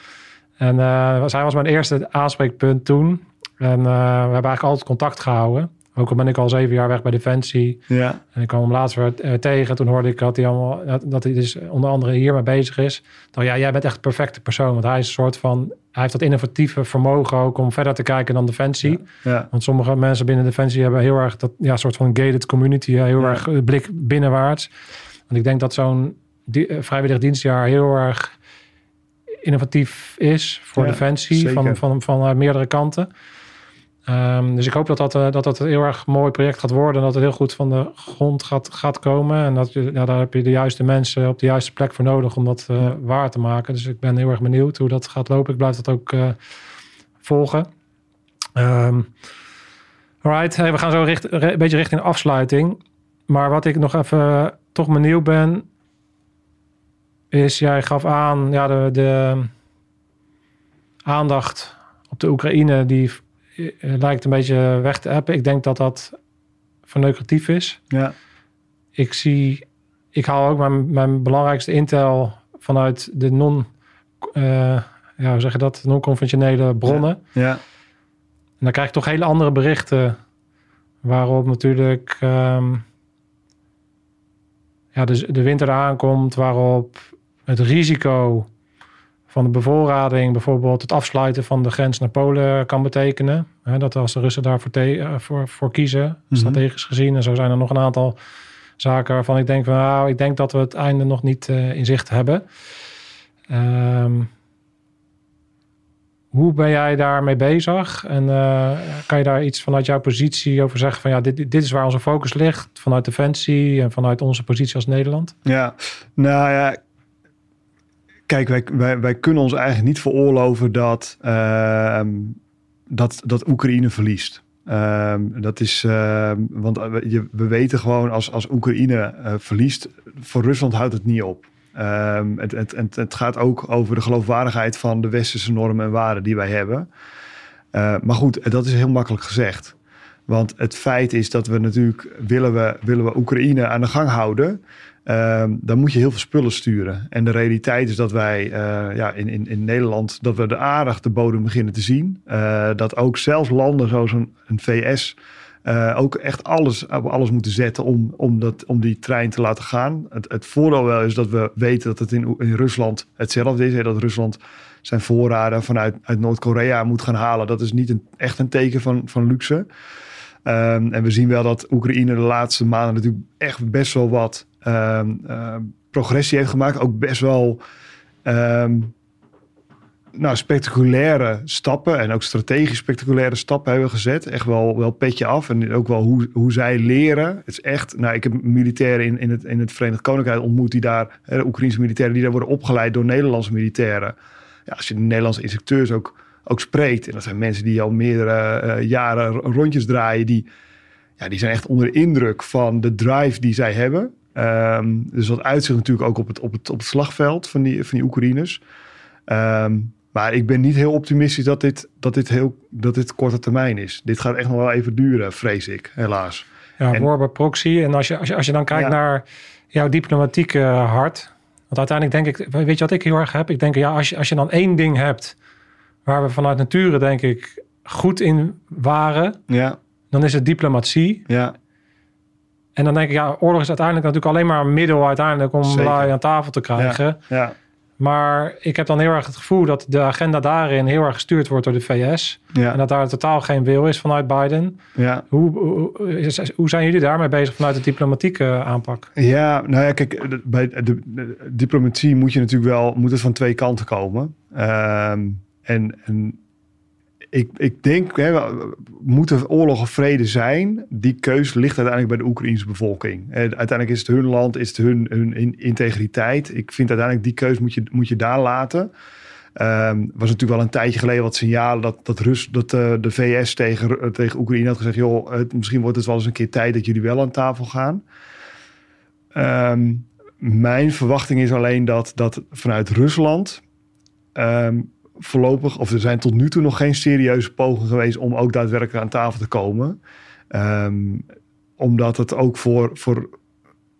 En was, hij was mijn eerste aanspreekpunt toen. En eh, we hebben eigenlijk altijd contact gehouden. Ook al ben ik al zeven jaar weg bij Defensie. ja, En ik kwam hem laatst weer eh, tegen. Toen hoorde ik dat hij, allemaal, dat, dat hij dus onder andere hiermee bezig is. Dan ja, jij bent echt de perfecte persoon. Want hij is een soort van... Hij heeft dat innovatieve vermogen ook om verder te kijken dan Defensie. ja, Want sommige mensen binnen Defensie hebben heel erg dat ja, soort van gated community. hè, Heel erg eh, blik binnenwaarts. Want ik denk dat zo'n eh, vrijwillig dienstjaar heel erg innovatief is voor Defensie. zeker. Van, van, van eh, meerdere kanten. Ehm, dus ik hoop dat dat, eh, dat dat een heel erg mooi project gaat worden. En dat het heel goed van de grond gaat, gaat komen. En dat ja, daar heb je de juiste mensen op de juiste plek voor nodig om dat eh, waar te maken. Dus ik ben heel erg benieuwd hoe dat gaat lopen. Ik blijf dat ook eh, volgen. Ehm alright, we gaan zo een beetje richting afsluiting. Maar wat ik nog even toch benieuwd ben, is jij gaf aan, ja, de, de aandacht op de Oekraïne, die lijkt een beetje weg te hebben. Ik denk dat dat verneukeratief is. ja, Ik zie, ik haal ook mijn, mijn belangrijkste intel vanuit de non, eh, ja, hoe zeg je dat, non-conventionele bronnen. ja, En dan krijg je toch hele andere berichten. Waarop natuurlijk ehm, ja, de, de winter eraan komt. Waarop het risico van de bevoorrading, bijvoorbeeld het afsluiten van de grens naar Polen, kan betekenen. Hè, dat als de Russen daarvoor te, eh, voor, voor kiezen, Mhm. strategisch gezien. En zo zijn er nog een aantal zaken waarvan ik denk van nou, ik denk dat we het einde nog niet eh, in zicht hebben. Ehm, hoe ben jij daarmee bezig? En eh, kan je daar iets vanuit jouw positie over zeggen? Van ja, dit, dit is waar onze focus ligt. Vanuit Defensie en vanuit onze positie als Nederland. ja. Nou ja, kijk, wij, wij, kunnen ons eigenlijk niet veroorloven dat, ehm, dat, dat Oekraïne verliest. Ehm, dat is, ehm, want we, je, we weten gewoon als, als Oekraïne eh, verliest, voor Rusland houdt het niet op. Het, het, het, het gaat ook over de geloofwaardigheid van de westerse normen en waarden die wij hebben. Eh, maar goed, dat is heel makkelijk gezegd. Want het feit is dat we natuurlijk, willen we, willen we Oekraïne aan de gang houden, ehm, dan moet je heel veel spullen sturen. En de realiteit is dat wij eh, ja, in, in, in Nederland, dat we de aardig de bodem beginnen te zien. Eh, dat ook zelfs landen zoals een, VS eh, ook echt alles alles moeten zetten om, om, dat, om die trein te laten gaan. Het, het voordeel wel is dat we weten dat het in, in Rusland hetzelfde is. Hè, dat Rusland zijn voorraden vanuit uit Noord-Korea moet gaan halen. Dat is niet een, echt een teken van, van luxe. Ehm, en we zien wel dat Oekraïne de laatste maanden natuurlijk echt best wel wat progressie heeft gemaakt. Ook best wel ehm, nou, spectaculaire stappen en ook strategisch spectaculaire stappen hebben gezet. Echt wel, wel petje af en ook wel hoe, hoe zij leren. Het is echt, nou, ik heb militairen in, in, het, in het Verenigd Koninkrijk ontmoet die daar, hè, Oekraïnse militairen, die daar worden opgeleid door Nederlandse militairen. Ja, als je de Nederlandse instructeurs ook, ook spreekt, en dat zijn mensen die al meerdere eh, jaren rondjes draaien, die, ja, die zijn echt onder de indruk van de drive die zij hebben. Ehm, dus dat uitzicht natuurlijk ook op het, op het, op het slagveld van die, van die Oekraïners. Ehm, maar ik ben niet heel optimistisch dat dit, dat, dit heel, dat dit korte termijn is. Dit gaat echt nog wel even duren, vrees ik, helaas. Ja, En- war bij proxy. En als je, als je, als je dan kijkt Ja. naar jouw diplomatieke hart. Want uiteindelijk denk ik, weet je wat ik heel erg heb? Ik denk, ja, als je, als je dan één ding hebt waar we vanuit nature, denk ik, goed in waren, Ja, dan is het diplomatie. ja, En dan denk ik, ja, oorlog is uiteindelijk natuurlijk alleen maar een middel uiteindelijk om lui aan tafel te krijgen. ja, Maar ik heb dan heel erg het gevoel dat de agenda daarin heel erg gestuurd wordt door de VS. Ja. En dat daar totaal geen wil is vanuit Biden. Ja. Hoe, hoe, hoe zijn jullie daarmee bezig vanuit de diplomatieke aanpak? Ja, nou ja, kijk, bij de, de diplomatie moet je natuurlijk wel, moet het van twee kanten komen. Ehm, en, en ik, ik denk, hè, er oorlog of vrede zijn? Die keus ligt uiteindelijk bij de Oekraïnse bevolking. Eh, uiteindelijk is het hun land, is het hun, hun in- integriteit. Ik vind uiteindelijk die keus moet je, moet je daar laten. Ehm was natuurlijk wel een tijdje geleden wat signalen dat, dat, Rus, dat eh, de VS tegen, eh, tegen Oekraïne had gezegd: joh, misschien wordt het wel eens een keer tijd dat jullie wel aan tafel gaan. Ehm, mijn verwachting is alleen dat, dat vanuit Rusland ehm, voorlopig, of er zijn tot nu toe nog geen serieuze pogingen geweest om ook daadwerkelijk aan tafel te komen. Ehm, omdat het ook voor, voor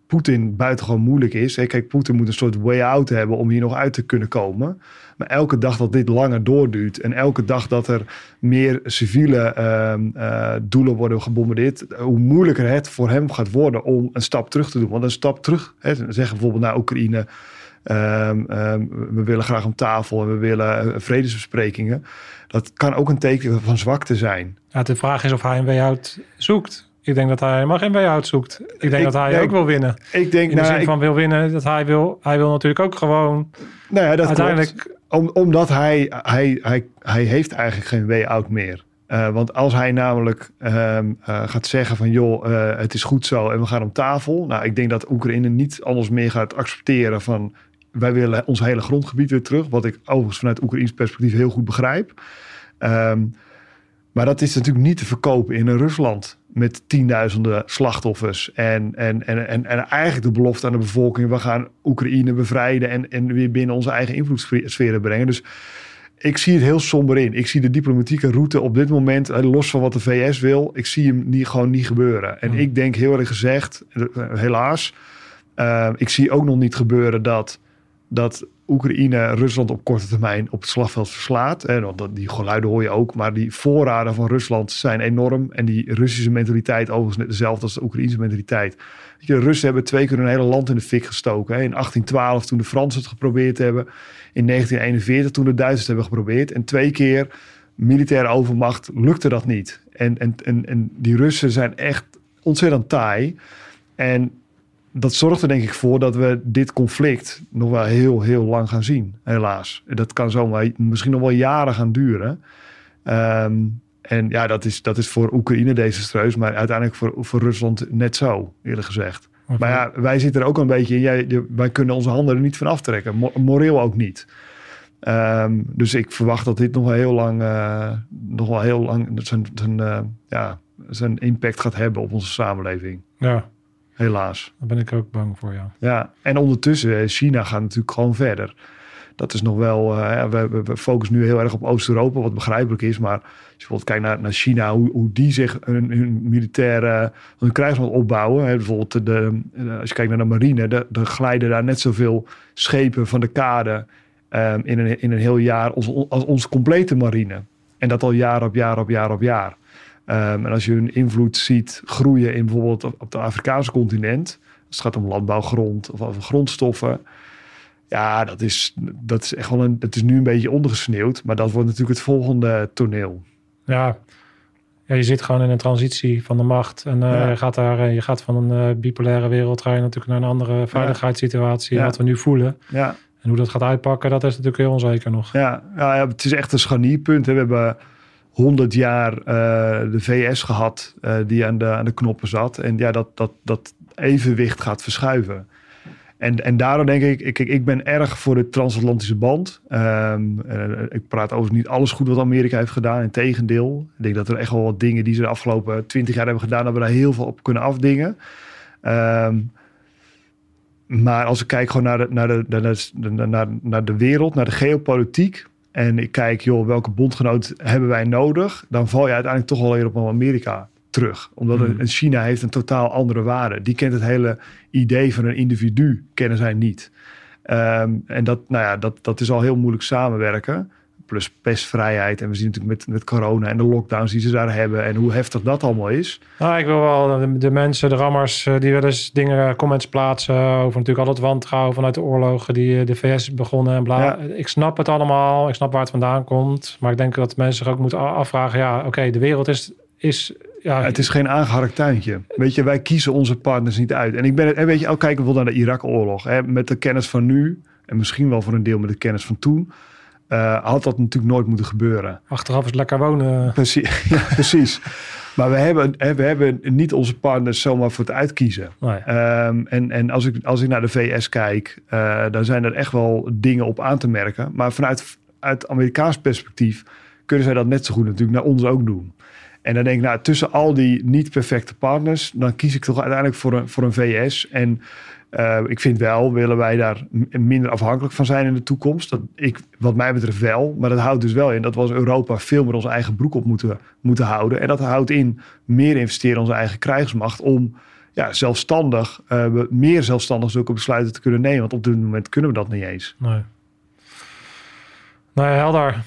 Poetin buitengewoon moeilijk is. Hè, Kijk, Poetin moet een soort way out hebben om hier nog uit te kunnen komen. Maar elke dag dat dit langer doorduurt en elke dag dat er meer civiele ehm, eh, doelen worden gebombardeerd, hoe moeilijker het voor hem gaat worden om een stap terug te doen. Want een stap terug, hè, ze zeggen bijvoorbeeld naar Oekraïne, ehm, ehm, we willen graag om tafel en we willen eh, vredesbesprekingen. Dat kan ook een teken van zwakte zijn. Ja, de vraag is of hij een way-out zoekt. Ik denk dat hij helemaal geen way-out zoekt. Ik denk Ik dat hij ook wil winnen. Ik denk, In de nou, zin ik- van wil winnen, dat hij wil, hij wil natuurlijk ook gewoon nou ja, dat uiteindelijk... klopt. Om, omdat hij, hij, hij, hij heeft eigenlijk geen way out meer. Eh, want als hij namelijk ehm, eh, gaat zeggen van joh, het is goed zo en we gaan om tafel. Nou, ik denk dat Oekraïne niet anders meer gaat accepteren van wij willen ons hele grondgebied weer terug. Wat ik overigens vanuit Oekraïns perspectief heel goed begrijp. Ehm, maar dat is natuurlijk niet te verkopen in een Rusland met tienduizenden slachtoffers. En, en, en, en, en eigenlijk de belofte aan de bevolking: we gaan Oekraïne bevrijden en, en weer binnen onze eigen invloedssferen brengen. Dus ik zie het heel somber in. Ik zie de diplomatieke route op dit moment, eh, los van wat de VS wil, ik zie hem niet, gewoon niet gebeuren. En Hmm. ik denk heel erg gezegd, eh, helaas, eh, ik zie ook nog niet gebeuren dat, dat Oekraïne Rusland op korte termijn op het slagveld verslaat. Want die geluiden hoor je ook. Maar die voorraden van Rusland zijn enorm. En die Russische mentaliteit overigens net dezelfde als de Oekraïnse mentaliteit. De Russen hebben twee keer hun hele land in de fik gestoken. In 1812 toen de Fransen het geprobeerd hebben. In 1941 toen de Duitsers het hebben geprobeerd. En twee keer militaire overmacht lukte dat niet. En, en, en, en die Russen zijn echt ontzettend taai. En dat zorgt er denk ik voor dat we dit conflict nog wel heel, heel lang gaan zien, helaas. Dat kan zomaar misschien nog wel jaren gaan duren. Ehm, en ja, dat is, dat is voor Oekraïne desastreus, maar uiteindelijk voor, voor Rusland net zo, eerlijk gezegd. Maar ja, wij zitten er ook een beetje in. Jij, wij kunnen onze handen er niet van aftrekken. Mo- moreel ook niet. Ehm, dus ik verwacht dat dit nog wel heel lang, eh, nog wel heel lang zijn, zijn, eh, ja, zijn impact gaat hebben op onze samenleving. Ja, Helaas. daar ben ik ook bang voor, ja. Ja, en ondertussen, eh, China gaat natuurlijk gewoon verder. Dat is nog wel, eh, we, we, focussen nu heel erg op Oost-Europa, wat begrijpelijk is. Maar als je bijvoorbeeld kijkt naar, naar China, hoe, hoe die zich hun, hun militaire, hun krijgsmacht opbouwen. Hè, bijvoorbeeld, de, de- als je kijkt naar de marine, de, de glijden daar net zoveel schepen van de kade ehm, in, een, in een heel jaar als, als onze complete marine. En dat al jaar op jaar op jaar op jaar. Ehm, en als je hun invloed ziet groeien in bijvoorbeeld op, op het Afrikaanse continent, als het gaat om landbouwgrond of over grondstoffen. Ja, dat is, dat is echt wel een. Het is nu een beetje ondergesneeuwd, maar dat wordt natuurlijk het volgende toneel. Ja. ja, je zit gewoon in een transitie van de macht. En eh, Ja. je, gaat daar, eh, je gaat van een eh, bipolaire wereld ga je natuurlijk naar een andere veiligheidssituatie. Ja. Wat we nu voelen. Ja, En hoe dat gaat uitpakken, dat is natuurlijk heel onzeker nog. ja, ja, ja, het is echt een scharnierpunt. Hè. We hebben 100 jaar eh, de VS gehad eh, die aan de, aan de knoppen zat. En ja, dat, dat, dat evenwicht gaat verschuiven. En, en daarom denk ik, ik, ik ben erg voor de transatlantische band. Ehm, eh, ik praat over niet alles goed wat Amerika heeft gedaan. Integendeel. Ik denk dat er echt wel wat dingen die ze de afgelopen twintig jaar hebben gedaan, dat we daar heel veel op kunnen afdingen. Ehm, maar als ik kijk gewoon naar de, naar, de, de, naar, naar de wereld, naar de geopolitiek. En ik kijk, joh, welke bondgenoot hebben wij nodig? Dan val je uiteindelijk toch wel weer op Amerika terug. Omdat Hmm. een- China heeft een totaal andere waarde. Die kent het hele idee van een individu, kennen zij niet. Ehm, en dat, nou ja, dat, dat is al heel moeilijk samenwerken. Plus persvrijheid. En we zien natuurlijk met, met corona en de lockdowns die ze daar hebben en hoe heftig dat allemaal is. Nou, ik wil wel de, de mensen, de rammers, eh, die wel eens dingen, comments plaatsen over natuurlijk al het wantrouwen vanuit de oorlogen die eh, de VS begonnen en bla. Ja. Ik snap het allemaal, ik snap waar het vandaan komt. Maar ik denk dat mensen zich ook moeten afvragen, ja, oké, de wereld is, is ja, Het is geen aangeharkt tuintje. Weet je, wij kiezen onze partners niet uit. En ik ben het, en weet je, ook kijken bijvoorbeeld naar de Irak-oorlog. Met de kennis van nu, en misschien wel voor een deel met de kennis van toen, eh, had dat natuurlijk nooit moeten gebeuren. achteraf is lekker wonen. Precies. [LAUGHS] ja, precies. Maar we hebben, we hebben niet onze partners zomaar voor het uitkiezen. Ehm, en en als, ik, als ik naar de VS kijk, eh, dan zijn er echt wel dingen op aan te merken. Maar vanuit uit Amerikaans perspectief kunnen zij dat net zo goed natuurlijk naar ons ook doen. En dan denk ik, nou, tussen al die niet perfecte partners, dan kies ik toch uiteindelijk voor een, voor een VS. En eh, ik vind wel, willen wij daar minder afhankelijk van zijn in de toekomst. Dat ik, wat mij betreft wel, maar dat houdt dus wel in dat we als Europa veel meer onze eigen broek op moeten, moeten houden. En dat houdt in meer investeren in onze eigen krijgsmacht om ja, zelfstandig, eh, meer zelfstandig zulke besluiten te kunnen nemen. Want op dit moment kunnen we dat niet eens. Nee. Nee, helder.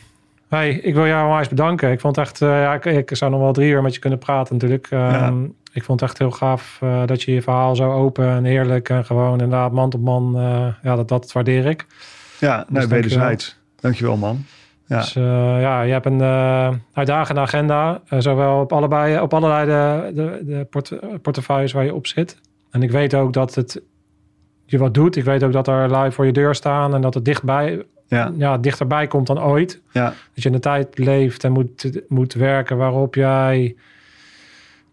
Hey, ik wil jou onwijs bedanken. Ik vond echt, eh, ja, ik, ik zou nog wel drie uur met je kunnen praten natuurlijk. Ehm, Ja. Ik vond het echt heel gaaf eh, dat je je verhaal zo open en eerlijk en gewoon inderdaad man op man, eh, ja, dat, dat waardeer ik. Ja, nou, dankjewel. wederzijds. Dankjewel, man. Ja. Dus eh, ja, je hebt een uitdagende agenda, zowel op allebei, op allerlei de, de, de port- portefeuilles waar je op zit. En ik weet ook dat het je wat doet. Ik weet ook dat er lui voor je deur staan en dat het dichtbij, Ja, ja, dichterbij komt dan ooit. ja, Dat je in een tijd leeft en moet, moet werken waarop jij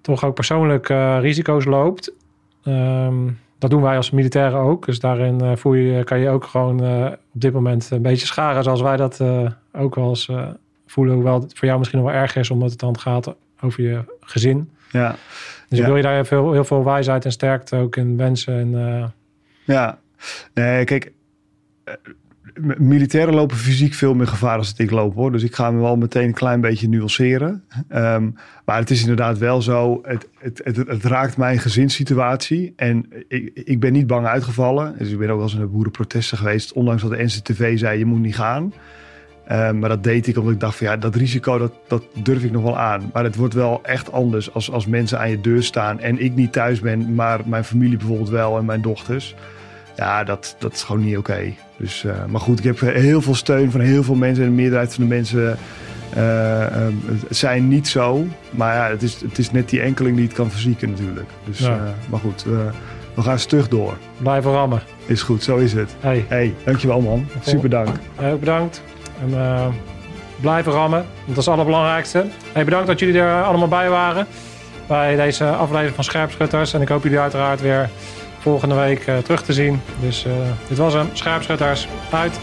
toch ook persoonlijk eh, risico's loopt. Ehm, dat doen wij als militairen ook. Dus daarin eh, voel je, kan je ook gewoon eh, op dit moment een beetje scharen zoals wij dat ook wel eens voelen. Hoewel het voor jou misschien nog wel erg is omdat het dan gaat over je gezin. ja. Dus ik wil je daar heel veel, heel veel wijsheid en sterkte ook in wensen. En, Ja, nee, kijk, militairen lopen fysiek veel meer gevaar als ik loop hoor. Dus ik ga me wel meteen een klein beetje nuanceren. Ehm, maar het is inderdaad wel zo, het, het, het, raakt mijn gezinssituatie. En ik, ik ben niet bang uitgevallen. Dus ik ben ook wel eens de boerenprotesten geweest. Ondanks dat de NCTV zei, je moet niet gaan. Ehm, maar dat deed ik omdat ik dacht van ja, dat risico dat, dat durf ik nog wel aan. Maar het wordt wel echt anders als, als mensen aan je deur staan en ik niet thuis ben, maar mijn familie bijvoorbeeld wel en mijn dochters. Ja, dat, dat is gewoon niet oké. Dus, eh, maar goed, ik heb heel veel steun van heel veel mensen en de meerderheid van de mensen eh, eh, zijn niet zo. Maar ja, het is, het is net die enkeling die het kan verzieken natuurlijk. Dus, Ja. maar goed, we, we gaan stug door. blijven rammen. Is goed, zo is het. Hey, hey, dankjewel man. Super dank. Ook bedankt. En blijven rammen. want Dat is het allerbelangrijkste. Hey, bedankt dat jullie er allemaal bij waren. Bij deze aflevering van Scherpschutters. En ik hoop jullie uiteraard weer volgende week eh, terug te zien. Dus eh, dit was hem. Scherpschutters. Uit.